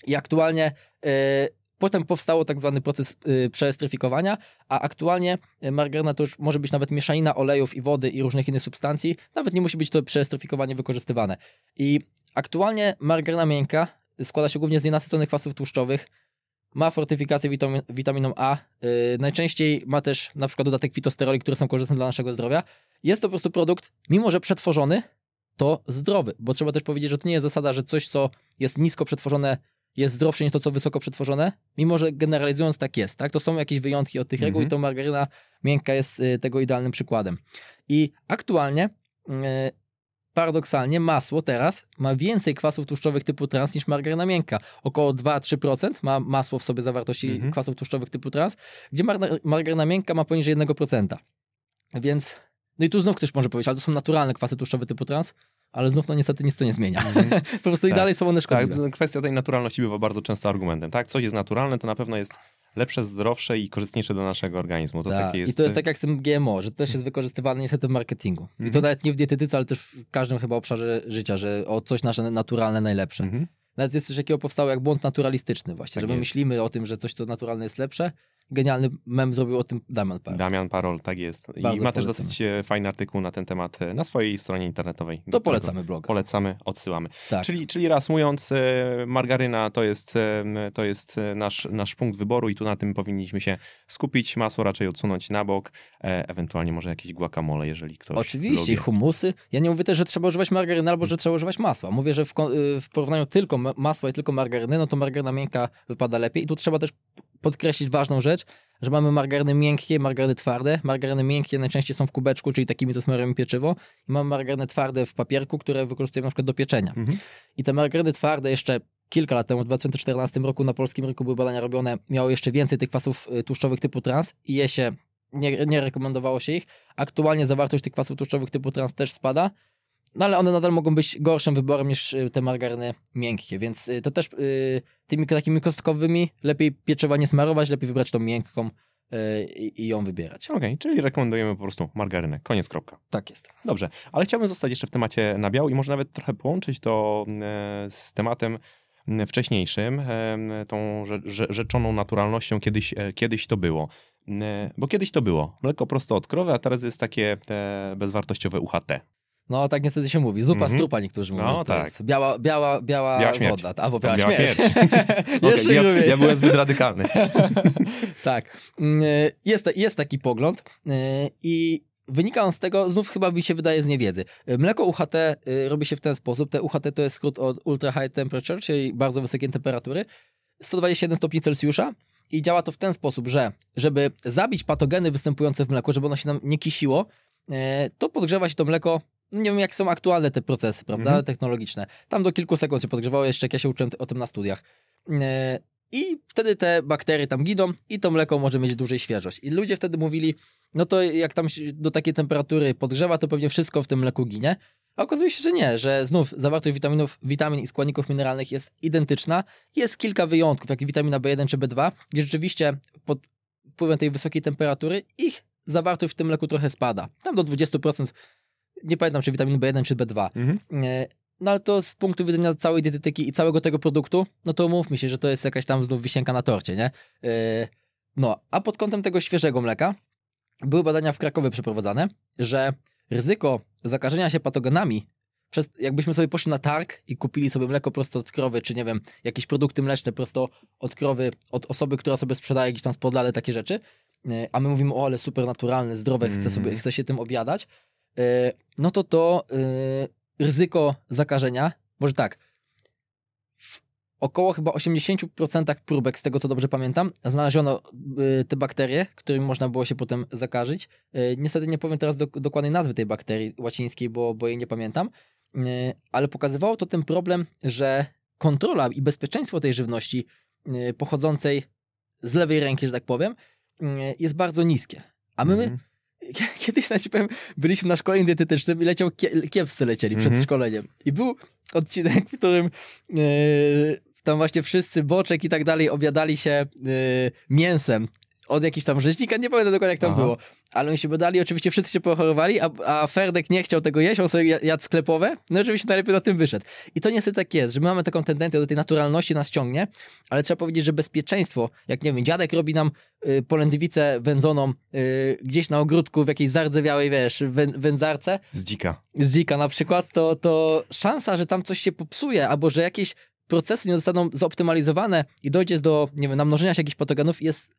I aktualnie e, potem powstało tak zwany proces e, przeestryfikowania, a aktualnie e, margaryna to już może być nawet mieszanina olejów i wody i różnych innych substancji. Nawet nie musi być to przeestryfikowanie wykorzystywane. I aktualnie margaryna miękka składa się głównie z nienasyconych kwasów tłuszczowych, ma fortyfikację witamin, witaminą A, yy, najczęściej ma też na przykład dodatek fitosteroli, które są korzystne dla naszego zdrowia. Jest to po prostu produkt, mimo że przetworzony, to zdrowy, bo trzeba też powiedzieć, że to nie jest zasada, że coś, co jest nisko przetworzone, jest zdrowsze niż to, co wysoko przetworzone, mimo że generalizując tak jest, tak? To są jakieś wyjątki od tych reguł Mhm. i to margaryna miękka jest y, tego idealnym przykładem. I aktualnie y, paradoksalnie masło teraz ma więcej kwasów tłuszczowych typu trans niż margaryna miękka. Około 2-3% ma masło w sobie zawartości Mhm. kwasów tłuszczowych typu trans, gdzie mar- margaryna miękka ma poniżej 1%. Więc, no i tu znów ktoś może powiedzieć, ale to są naturalne kwasy tłuszczowe typu trans, ale znów no niestety nic to nie zmienia. Mhm. [LAUGHS] po prostu i Tak. dalej są one Tak, szkodliwe. to kwestia tej naturalności bywa bardzo często argumentem. Tak, coś jest naturalne, to na pewno jest lepsze, zdrowsze i korzystniejsze dla naszego organizmu. To Tak. takie jest... I to jest tak jak z tym GMO, że to też jest wykorzystywane niestety w marketingu. I to Mhm. nawet nie w dietetyce, ale też w każdym chyba obszarze życia, że o coś nasze naturalne najlepsze. Mhm. Nawet jest coś takiego powstało jak błąd naturalistyczny właśnie, Tak że my jest. myślimy o tym, że coś to naturalne jest lepsze genialny mem zrobił o tym Damian Parol. Damian Parol, tak jest. I Bardzo ma też polecamy. dosyć e, fajny artykuł na ten temat e, na swojej stronie internetowej. To polecamy bloga. Polecamy, odsyłamy. Tak. Czyli, czyli reasumując, e, margaryna to jest, to jest nasz, nasz punkt wyboru i tu na tym powinniśmy się skupić. Masło raczej odsunąć na bok, ewentualnie może jakieś guacamole, jeżeli ktoś Oczywiście, lubi. humusy. Ja nie mówię też, że trzeba używać margaryny albo że trzeba używać masła. Mówię, że w, w porównaniu tylko ma- masła i tylko margaryny, no to margaryna miękka wypada lepiej. I tu trzeba też podkreślić ważną rzecz, że mamy margaryny miękkie, margaryny twarde. Margaryny miękkie najczęściej są w kubeczku, czyli takimi to smarujemy pieczywo. I mamy margaryny twarde w papierku, które wykorzystujemy na przykład do pieczenia. Mhm. I te margaryny twarde jeszcze kilka lat temu, w 2014 roku na polskim rynku były badania robione, miało jeszcze więcej tych kwasów y, tłuszczowych typu trans i je się, nie, nie rekomendowało się ich. Aktualnie zawartość tych kwasów tłuszczowych typu trans też spada, no ale one nadal mogą być gorszym wyborem niż y, te margaryny miękkie, więc y, to też y, tymi takimi kostkowymi lepiej pieczywa nie smarować, lepiej wybrać tą miękką y, i, ją wybierać. Okej, czyli rekomendujemy po prostu margarynę. Koniec, kropka. Tak jest. Dobrze, ale chciałbym zostać jeszcze w temacie nabiału i może nawet trochę połączyć to e, z tematem wcześniejszym, tą rze- rze- rzeczoną naturalnością, kiedyś, e, kiedyś to było. Bo kiedyś to było mleko prosto od krowy, a teraz jest takie bezwartościowe UHT. No tak niestety się mówi. Zupa Mhm. z trupa niektórzy mówią. No, tak. Biała, biała, biała, Biała śmierć. woda. Albo biała, Biała śmierć. śmierć. [LAUGHS] Jeszcze ja, ja byłem zbyt radykalny. [LAUGHS] tak. Mm, Jest, jest taki pogląd yy, i wynika on z tego, znów chyba mi się wydaje z niewiedzy. Mleko UHT yy, robi się w ten sposób. Te UHT to jest skrót od Ultra High Temperature, czyli bardzo wysokie temperatury. 121 stopni Celsjusza. I działa to w ten sposób, że żeby zabić patogeny występujące w mleku, żeby ono się nam nie kisiło, yy, to podgrzewa się to mleko. Nie wiem, jak są aktualne te procesy, prawda, Mhm. technologiczne. Tam do kilku sekund się podgrzewało, jeszcze jak ja się uczyłem o tym na studiach. Yy, I wtedy te bakterie tam giną i to mleko może mieć dłużej świeżość. I ludzie wtedy mówili, no to jak tam się do takiej temperatury podgrzewa, to pewnie wszystko w tym mleku ginie. A okazuje się, że nie, że znów zawartość witaminów, witamin i składników mineralnych jest identyczna. Jest kilka wyjątków, jak witamina B1 czy B2, gdzie rzeczywiście pod wpływem tej wysokiej temperatury ich zawartość w tym mleku trochę spada. Tam do 20%, nie pamiętam czy witamin B1 czy B2. Mhm. E, No ale to z punktu widzenia całej dietetyki i całego tego produktu, no to umówmy się, że to jest jakaś tam znów wisienka na torcie, nie? E, No, a pod kątem tego świeżego mleka były badania w Krakowie przeprowadzane, że ryzyko zakażenia się patogenami przez, jakbyśmy sobie poszli na targ i kupili sobie mleko prosto od krowy, czy nie wiem, jakieś produkty mleczne prosto od krowy, od osoby, która sobie sprzedaje jakieś tam spodlane takie rzeczy, e, a my mówimy, o ale super naturalne, zdrowe, chcę, sobie, Mhm. chcę się tym objadać, e, no to to e, ryzyko zakażenia, może tak, w około chyba 80% próbek, z tego co dobrze pamiętam, znaleziono y, te bakterie, którymi można było się potem zakażyć. Niestety nie powiem teraz dok- dokładnej nazwy tej bakterii łacińskiej, bo, bo jej nie pamiętam, ale pokazywało to ten problem, że kontrola i bezpieczeństwo tej żywności pochodzącej z lewej ręki, że tak powiem, jest bardzo niskie. A my, Mhm. Kiedyś, na ci powiem, byliśmy na szkoleniu dietetycznym i leciał kie- kiepscy lecieli przed Mhm. szkoleniem. I był odcinek, w którym e, tam właśnie wszyscy boczek i tak dalej obiadali się e, mięsem od jakichś tam rzeźnika, nie pamiętam dokładnie jak tam Aha. było, ale oni się badali, oczywiście wszyscy się pochorowali, a, a Ferdek nie chciał tego jeść, on sobie ja- jadł sklepowe, no i oczywiście najlepiej na tym wyszedł. I to niestety tak jest, że my mamy taką tendencję do tej naturalności nas ciągnie, ale trzeba powiedzieć, że bezpieczeństwo, jak nie wiem, dziadek robi nam y, polędwicę wędzoną y, gdzieś na ogródku w jakiejś zardzewiałej, wiesz, wę, wędzarce, Z dzika. z dzika na przykład, to, to szansa, że tam coś się popsuje, albo że jakieś procesy nie zostaną zoptymalizowane i dojdzie do, nie wiem, namnożenia się jakichś patogenów jest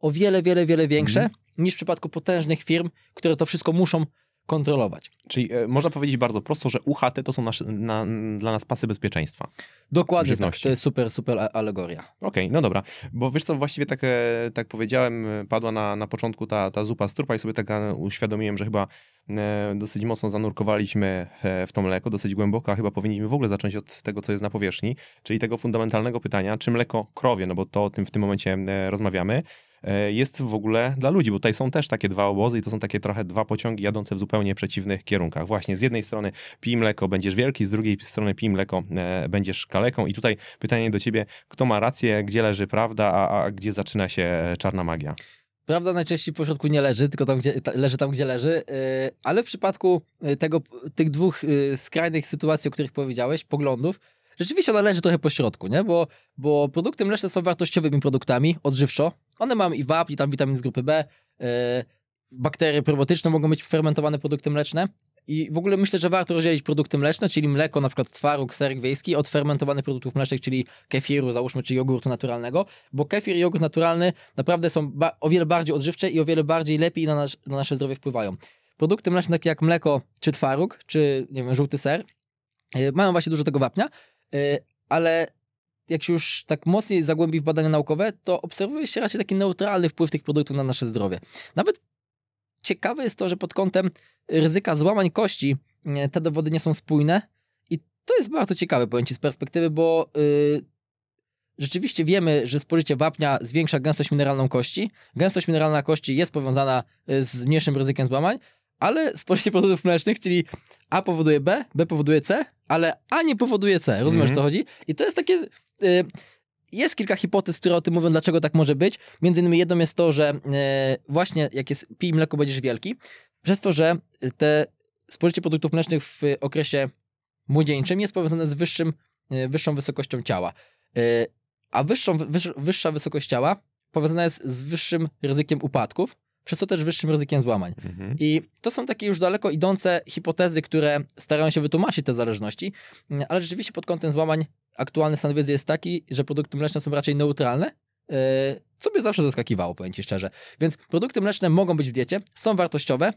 o wiele, wiele, wiele większe Mhm. niż w przypadku potężnych firm, które to wszystko muszą kontrolować. Czyli e, można powiedzieć bardzo prosto, że UHT to są nasze, na, dla nas pasy bezpieczeństwa. Dokładnie tak, Żywności. to jest super, super alegoria. Okej, no dobra, bo wiesz co, właściwie tak, e, tak powiedziałem, e, padła na, na początku ta, ta zupa z trupa i sobie tak uświadomiłem, że chyba e, dosyć mocno zanurkowaliśmy e, w to mleko, dosyć głęboko, a chyba powinniśmy w ogóle zacząć od tego, co jest na powierzchni, czyli tego fundamentalnego pytania, czy mleko krowie, no bo to o tym w tym momencie e, rozmawiamy, jest w ogóle dla ludzi, bo tutaj są też takie dwa obozy i to są takie trochę dwa pociągi jadące w zupełnie przeciwnych kierunkach. Właśnie z jednej strony pij mleko, będziesz wielki, z drugiej strony pij mleko, e, będziesz kaleką i tutaj pytanie do ciebie, kto ma rację, gdzie leży prawda, a, a gdzie zaczyna się e, czarna magia? Prawda najczęściej po środku nie leży, tylko tam, gdzie, leży tam, gdzie leży, yy, ale w przypadku tego, tych dwóch skrajnych sytuacji, o których powiedziałeś, poglądów, rzeczywiście ona leży trochę po środku, nie? Bo, bo produkty mleczne są wartościowymi produktami odżywczo, One mają i wapń, i tam witamin z grupy B, e, bakterie probotyczne mogą być fermentowane produkty mleczne. I w ogóle myślę, że warto rozdzielić produkty mleczne, czyli mleko, na przykład twaróg, serek wiejski, od fermentowanych produktów mlecznych, czyli kefiru, załóżmy, czy jogurtu naturalnego, bo kefir i jogurt naturalny naprawdę są o wiele bardziej odżywcze i o wiele bardziej lepiej na, nasz, na nasze zdrowie wpływają. Produkty mleczne, takie jak mleko, czy twaróg, czy nie wiem, żółty ser, yy, mają właśnie dużo tego wapnia, yy, ale jak się już tak mocniej zagłębi w badania naukowe, to obserwuje się raczej taki neutralny wpływ tych produktów na nasze zdrowie. Nawet ciekawe jest to, że pod kątem ryzyka złamań kości e, te dowody nie są spójne i to jest bardzo ciekawe, Ci, z perspektywy, bo yy, rzeczywiście wiemy, że spożycie wapnia zwiększa gęstość mineralną kości. Gęstość mineralna kości jest powiązana e, z mniejszym ryzykiem złamań, ale spożycie produktów mlecznych, czyli A powoduje B, B powoduje C, ale A nie powoduje C. Rozumiesz, mm -hmm. co chodzi? I to jest takie... Yy, jest kilka hipotez, które o tym mówią, dlaczego tak może być. Między innymi jedną jest to, że e, właśnie jak jest pij mleko, będziesz wielki. Przez to, że te spożycie produktów mlecznych w okresie młodzieńczym jest powiązane z wyższym, e, wyższą wysokością ciała. E, a wyższą, wyższa wysokość ciała powiązana jest z wyższym ryzykiem upadków, przez to też wyższym ryzykiem złamań. Mhm. I to są takie już daleko idące hipotezy, które starają się wytłumaczyć te zależności, ale rzeczywiście pod kątem złamań aktualny stan wiedzy jest taki, że produkty mleczne są raczej neutralne, e, co mnie zawsze zaskakiwało, powiem Ci szczerze. Więc produkty mleczne mogą być w diecie, są wartościowe,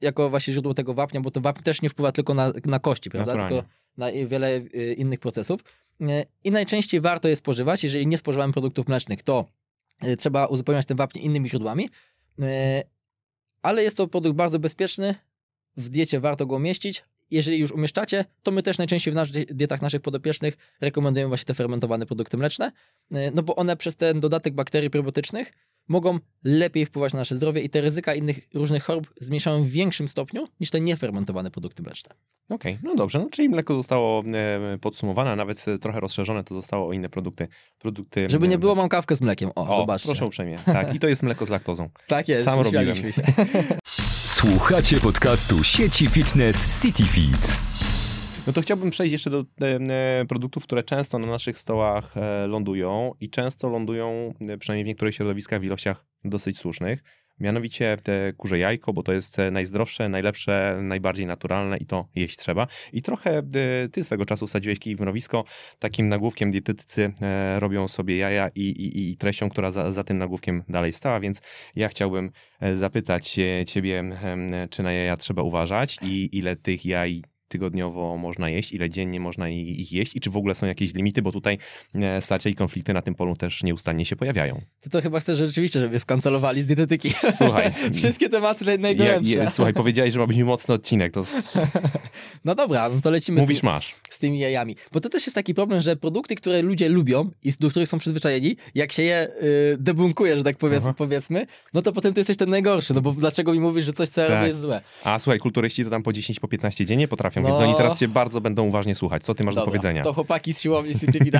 jako właśnie źródło tego wapnia, bo to wapń też nie wpływa tylko na, na kości, prawda? Tylko na wiele e, innych procesów. E, I najczęściej warto je spożywać. Jeżeli nie spożywamy produktów mlecznych, to trzeba uzupełniać ten wapń innymi źródłami. Ale jest to produkt bardzo bezpieczny. W diecie warto go umieścić, jeżeli już umieszczacie, to my też najczęściej w naszych dietach naszych podopiecznych rekomendujemy właśnie te fermentowane produkty mleczne, e, no bo one przez ten dodatek bakterii probiotycznych mogą lepiej wpływać na nasze zdrowie i te ryzyka innych różnych chorób zmniejszają w większym stopniu niż te niefermentowane produkty mleczne. Okej, okay, no dobrze, no, czyli mleko zostało e, podsumowane, a nawet trochę rozszerzone to zostało o inne produkty. produkty Żeby nie było, mam kawkę z mlekiem. O, o zobaczcie. proszę uprzejmie. Tak, i to jest mleko z laktozą. [LAUGHS] tak jest, Sam robiłem. się. [LAUGHS] Słuchacie podcastu sieci fitness CityFit. No to chciałbym przejść jeszcze do e, produktów, które często na naszych stołach e, lądują i często lądują, e, przynajmniej w niektórych środowiskach, w ilościach dosyć słusznych. Mianowicie te kurze jajko, bo to jest najzdrowsze, najlepsze, najbardziej naturalne i to jeść trzeba. I trochę ty swego czasu sadziłeś kij w mrowisko. Takim nagłówkiem dietetycy robią sobie jaja i, i, i treścią, która za, za tym nagłówkiem dalej stała, więc ja chciałbym zapytać ciebie, czy na jaja trzeba uważać i ile tych jaj tygodniowo można jeść, ile dziennie można ich jeść i czy w ogóle są jakieś limity, bo tutaj e, starcia i konflikty na tym polu też nieustannie się pojawiają. Ty to chyba chcesz rzeczywiście, żeby skancelowali z dietetyki. Słuchaj. [LAUGHS] Wszystkie tematy najgorętsze. Ja, ja, słuchaj, powiedziałeś, że ma być mocny odcinek. To... [LAUGHS] no dobra, no to lecimy Mówisz z, tym, masz. z tymi jajami. Bo to też jest taki problem, że produkty, które ludzie lubią i do których są przyzwyczajeni, jak się je y, debunkuje, że tak powiedz, powiedzmy, no to potem ty jesteś ten najgorszy, no bo dlaczego mi mówisz, że coś co tak. jest złe. A słuchaj, kulturyści to tam po 10, po 15 dziennie potrafią no. więc oni teraz cię bardzo będą uważnie słuchać. Co ty masz Dobra, do powiedzenia? To chłopaki z siłowni City [LAUGHS]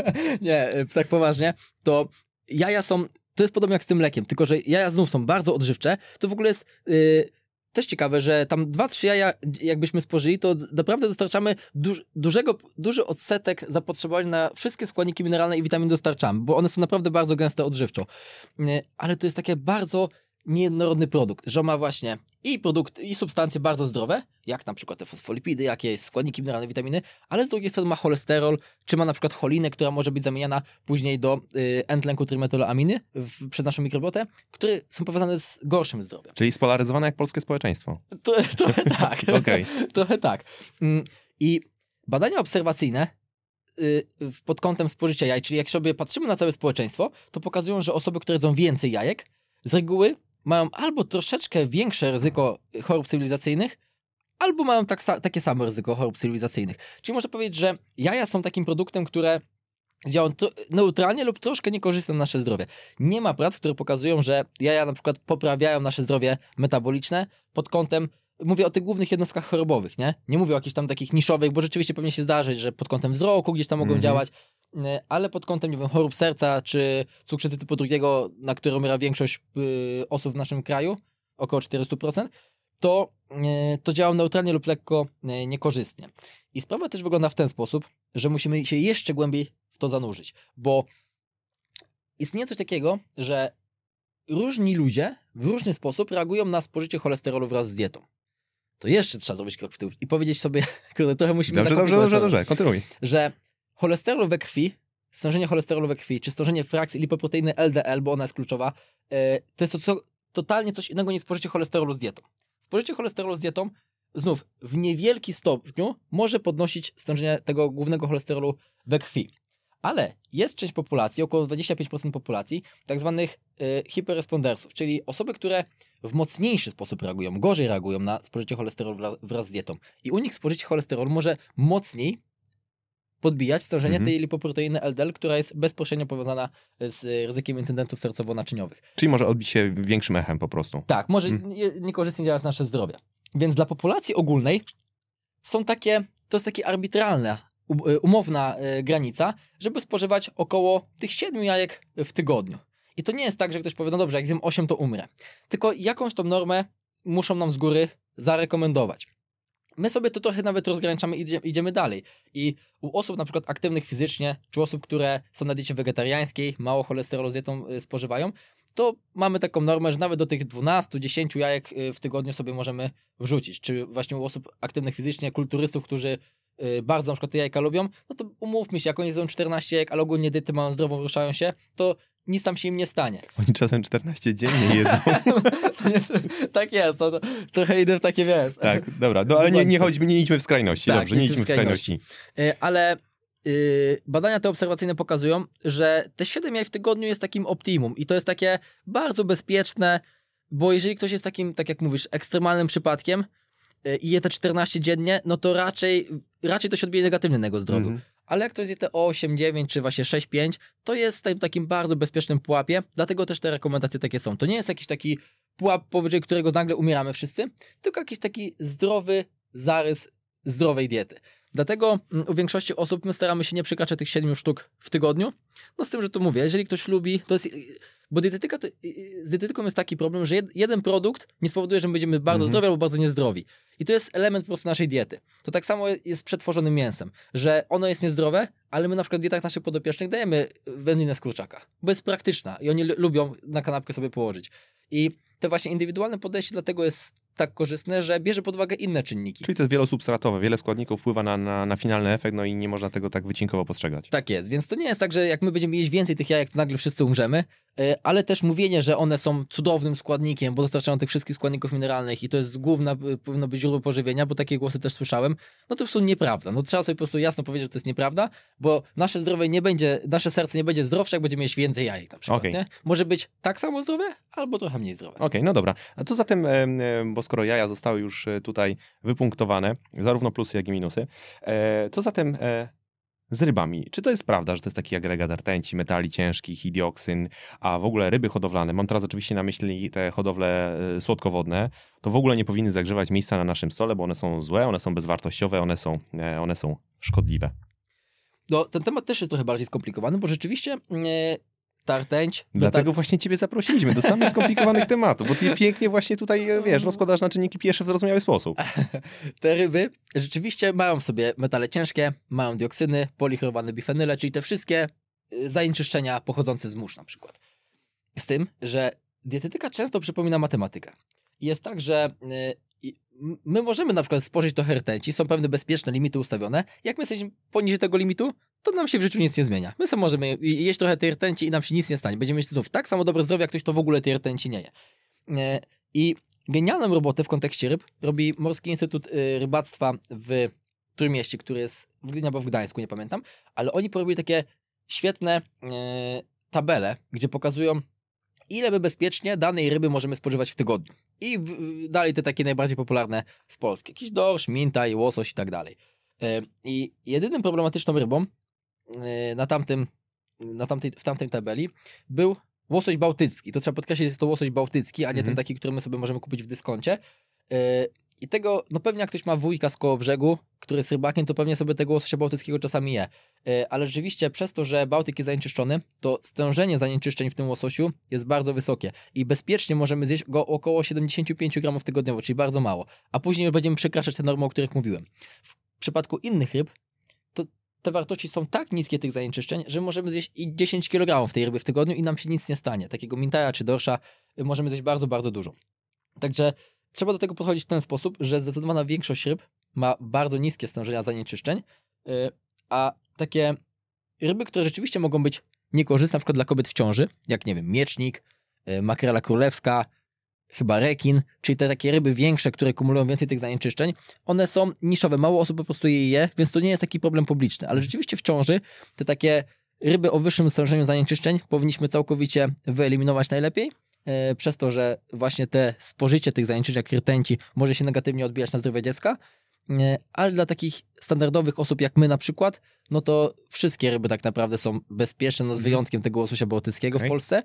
[LAUGHS] Nie, y, tak poważnie, to jaja są, to jest podobnie jak z tym mlekiem, tylko że jaja znów są bardzo odżywcze. To w ogóle jest... Yy, też ciekawe, że tam dwa, trzy jaja, jakbyśmy spożyli, to naprawdę dostarczamy duż, dużego, duży odsetek zapotrzebowania na wszystkie składniki mineralne i witaminy dostarczamy, bo one są naprawdę bardzo gęste odżywczo. Y, ale to jest takie bardzo niejednorodny produkt, że ma właśnie i produkty, i substancje bardzo zdrowe, jak na przykład te fosfolipidy, jakieś składniki mineralne, witaminy, ale z drugiej strony ma cholesterol, czy ma na przykład cholinę, która może być zamieniana później do y, N-tlenku trimetolaminy w, przez naszą mikrobiotę, które są powiązane z gorszym zdrowiem. Czyli spolaryzowane jak polskie społeczeństwo. To, trochę [LAUGHS] tak. okay. trochę tak. Mm, I badania obserwacyjne y, pod kątem spożycia jaj, czyli jak sobie patrzymy na całe społeczeństwo, to pokazują, że osoby, które jedzą więcej jajek, z reguły mają albo troszeczkę większe ryzyko chorób cywilizacyjnych, albo mają tak, takie samo ryzyko chorób cywilizacyjnych. Czyli można powiedzieć, że jaja są takim produktem, które działają neutralnie lub troszkę niekorzystne na nasze zdrowie. Nie ma prac, które pokazują, że jaja na przykład poprawiają nasze zdrowie metaboliczne pod kątem mówię o tych głównych jednostkach chorobowych, nie? Nie mówię o jakichś tam takich niszowych, bo rzeczywiście pewnie się zdarzyć, że pod kątem wzroku gdzieś tam mogą mm -hmm. działać, ale pod kątem, nie wiem, chorób serca czy cukrzycy typu drugiego, na które umiera większość y, osób w naszym kraju, około 400%, to, e, to działa neutralnie lub lekko e, niekorzystnie. I sprawa też wygląda w ten sposób, że musimy się jeszcze głębiej w to zanurzyć, bo istnieje coś takiego, że różni ludzie w różny sposób reagują na spożycie cholesterolu wraz z dietą. To jeszcze trzeba zrobić krok w tył i powiedzieć sobie, [LAUGHS] kurde, trochę musimy Dobrze, dobrze, dobrze, dobrze, kontynuuj. że cholesterol we krwi, stężenie cholesterolu we krwi, czy stężenie frakcji lipoproteiny LDL, bo ona jest kluczowa, e, to jest to co, totalnie coś innego niż spożycie cholesterolu z dietą. Spożycie cholesterolu z dietą znów w niewielkim stopniu może podnosić stężenie tego głównego cholesterolu we krwi. Ale jest część populacji, około 25% populacji, tak zwanych y, hiperrespondersów, czyli osoby, które w mocniejszy sposób reagują, gorzej reagują na spożycie cholesterolu wraz z dietą. I u nich spożycie cholesterolu może mocniej podbijać stężenie Mhm. tej lipoproteiny LDL, która jest bezpośrednio powiązana z ryzykiem incydentów sercowo-naczyniowych. Czyli może odbić się większym echem po prostu. Tak, może nie, niekorzystnie działać na nasze zdrowie. Więc dla populacji ogólnej są takie, to jest takie arbitralna, u- y, umowna y, granica, żeby spożywać około tych 7 jajek w tygodniu. I to nie jest tak, że ktoś powie, no dobrze, jak zjem 8, to umrę. Tylko jakąś tą normę muszą nam z góry zarekomendować. My sobie to trochę nawet rozgraniczamy i idzie, idziemy dalej. I u osób na przykład aktywnych fizycznie, czy osób, które są na diecie wegetariańskiej, mało cholesterolu z dietą y, spożywają, to mamy taką normę, że nawet do tych 12-10 jajek y, w tygodniu sobie możemy wrzucić. Czy właśnie u osób aktywnych fizycznie, kulturystów, którzy bardzo na przykład te jajka lubią, no to umówmy się, jak oni jedzą 14 jajek, ale ogólnie diety mają zdrową, ruszają się, to nic tam się im nie stanie. Oni czasem 14 dziennie [LAUGHS] jedzą. Jest, tak jest, to, to trochę idę w takie, wiesz. tak, dobra, no, ale nie, nie, chodźmy, nie idźmy w skrajności, Tak, dobrze, nie nie idźmy w w skrajności. Y, Ale y, badania te obserwacyjne pokazują, że te 7 jaj w tygodniu jest takim optimum i to jest takie bardzo bezpieczne, bo jeżeli ktoś jest takim, tak jak mówisz, ekstremalnym przypadkiem y, i je te 14 dziennie, no to raczej, raczej to się odbije negatywnie na jego zdrowiu. Mhm. Ale jak to jest te 8, 9 czy właśnie 6, 5, to jest w takim bardzo bezpiecznym pułapie, dlatego też te rekomendacje takie są. To nie jest jakiś taki pułap, powyżej którego nagle umieramy wszyscy, tylko jakiś taki zdrowy zarys zdrowej diety. Dlatego mm, u większości osób my staramy się nie przekraczać tych 7 sztuk w tygodniu. No z tym, że to mówię, jeżeli ktoś lubi, to jest. Bo dietetyka to, z dietetyką jest taki problem, że jed, jeden produkt nie spowoduje, że my będziemy bardzo Mhm. zdrowi albo bardzo niezdrowi. I to jest element po prostu naszej diety. To tak samo jest z przetworzonym mięsem, że ono jest niezdrowe, ale my na przykład w dietach naszych podopiecznych dajemy wędlinę z kurczaka, bo jest praktyczna i oni lu- lubią na kanapkę sobie położyć. I to właśnie indywidualne podejście dlatego jest tak korzystne, że bierze pod uwagę inne czynniki. Czyli to jest wielosubstratowe, wiele składników wpływa na, na, na finalny efekt, no i nie można tego tak wycinkowo postrzegać. Tak jest, więc to nie jest tak, że jak my będziemy jeść więcej tych jajek, to nagle wszyscy umrzemy, ale też mówienie, że one są cudownym składnikiem, bo dostarczają tych wszystkich składników mineralnych i to jest główna, y, powinno być źródło pożywienia, bo takie głosy też słyszałem, no to po prostu nieprawda. No trzeba sobie po prostu jasno powiedzieć, że to jest nieprawda, bo nasze zdrowie nie będzie, nasze serce nie będzie zdrowsze, jak będziemy jeść więcej jajek na przykład, Okej. nie? Może być tak samo zdrowe, albo trochę mniej zdrowe. Okej, no dobra. A co zatem, em, em, bo skoro jaja zostały już e, tutaj wypunktowane, zarówno plusy, jak i minusy, e, co zatem e, z rybami? Czy to jest prawda, że to jest taki agregat rtęci, metali ciężkich i dioksyn, a w ogóle ryby hodowlane, mam teraz oczywiście na myśli te hodowle e, słodkowodne, to w ogóle nie powinny zagrzewać miejsca na naszym stole, bo one są złe, one są bezwartościowe, one są, e, one są szkodliwe. No, ten temat też jest trochę bardziej skomplikowany, bo rzeczywiście ta rtęć... no Dlatego właśnie ciebie zaprosiliśmy do samych skomplikowanych [LAUGHS] tematów, bo ty pięknie właśnie tutaj, e, wiesz, rozkładasz na czynniki pierwsze w zrozumiały sposób. [LAUGHS] te ryby rzeczywiście mają w sobie metale ciężkie, mają dioksyny, polichlorowane bifenyle, czyli te wszystkie y, zanieczyszczenia pochodzące z mórz na przykład. Z tym, że dietetyka często przypomina matematykę. Jest tak, że m- my możemy na przykład spożyć trochę rtęci, są pewne bezpieczne limity ustawione. Jak my jesteśmy poniżej tego limitu, to nam się w życiu nic nie zmienia. My sobie możemy je- jeść trochę tej rtęci i nam się nic nie stanie. Będziemy mieć znów tak samo dobre zdrowie, jak ktoś, to w ogóle tej rtęci nie je. E, I genialną robotę w kontekście ryb robi Morski Instytut y, Rybactwa w Trójmieście, który jest w Gdyni w Gdańsku, nie pamiętam, ale oni porobili takie świetne e, tabele, gdzie pokazują ile my bezpiecznie danej ryby możemy spożywać w tygodniu. I w, dalej te takie najbardziej popularne z Polski. Jakiś dorsz, minta i łosoś i tak dalej. E, I jedynym problematyczną rybą e, na tamtym, na tamtej, w tamtej tabeli był łosoś bałtycki. To trzeba podkreślić, że jest to łosoś bałtycki, a nie Mhm. ten taki, który my sobie możemy kupić w dyskoncie. I tego, no pewnie jak ktoś ma wujka z koło brzegu, który jest rybakiem, to pewnie sobie tego łososia bałtyckiego czasami je. E, Ale rzeczywiście przez to, że Bałtyk jest zanieczyszczony, to stężenie zanieczyszczeń w tym łososiu jest bardzo wysokie i bezpiecznie możemy zjeść go około 75 gramów tygodniowo, czyli bardzo mało. A później już będziemy przekraczać te normy, o których mówiłem. W przypadku innych ryb, to te wartości są tak niskie tych zanieczyszczeń, że możemy zjeść i 10 kg tej ryby w tygodniu i nam się nic nie stanie. Takiego mintaja czy dorsza y, możemy zjeść bardzo, bardzo dużo. Także trzeba do tego podchodzić w ten sposób, że zdecydowana większość ryb ma bardzo niskie stężenia zanieczyszczeń, y, a takie ryby, które rzeczywiście mogą być niekorzystne, na przykład dla kobiet w ciąży, jak nie wiem, miecznik, y, makrela królewska, chyba rekin, czyli te takie ryby większe, które kumulują więcej tych zanieczyszczeń, one są niszowe, mało osób po prostu je je, więc to nie jest taki problem publiczny, ale rzeczywiście w ciąży te takie ryby o wyższym stężeniu zanieczyszczeń powinniśmy całkowicie wyeliminować najlepiej, przez to, że właśnie te spożycie tych zanieczyszczeń jak rtęci może się negatywnie odbijać na zdrowie dziecka, e, ale dla takich standardowych osób jak my na przykład, no to wszystkie ryby tak naprawdę są bezpieczne, no z wyjątkiem tego łososia bałtyckiego Okej. w Polsce.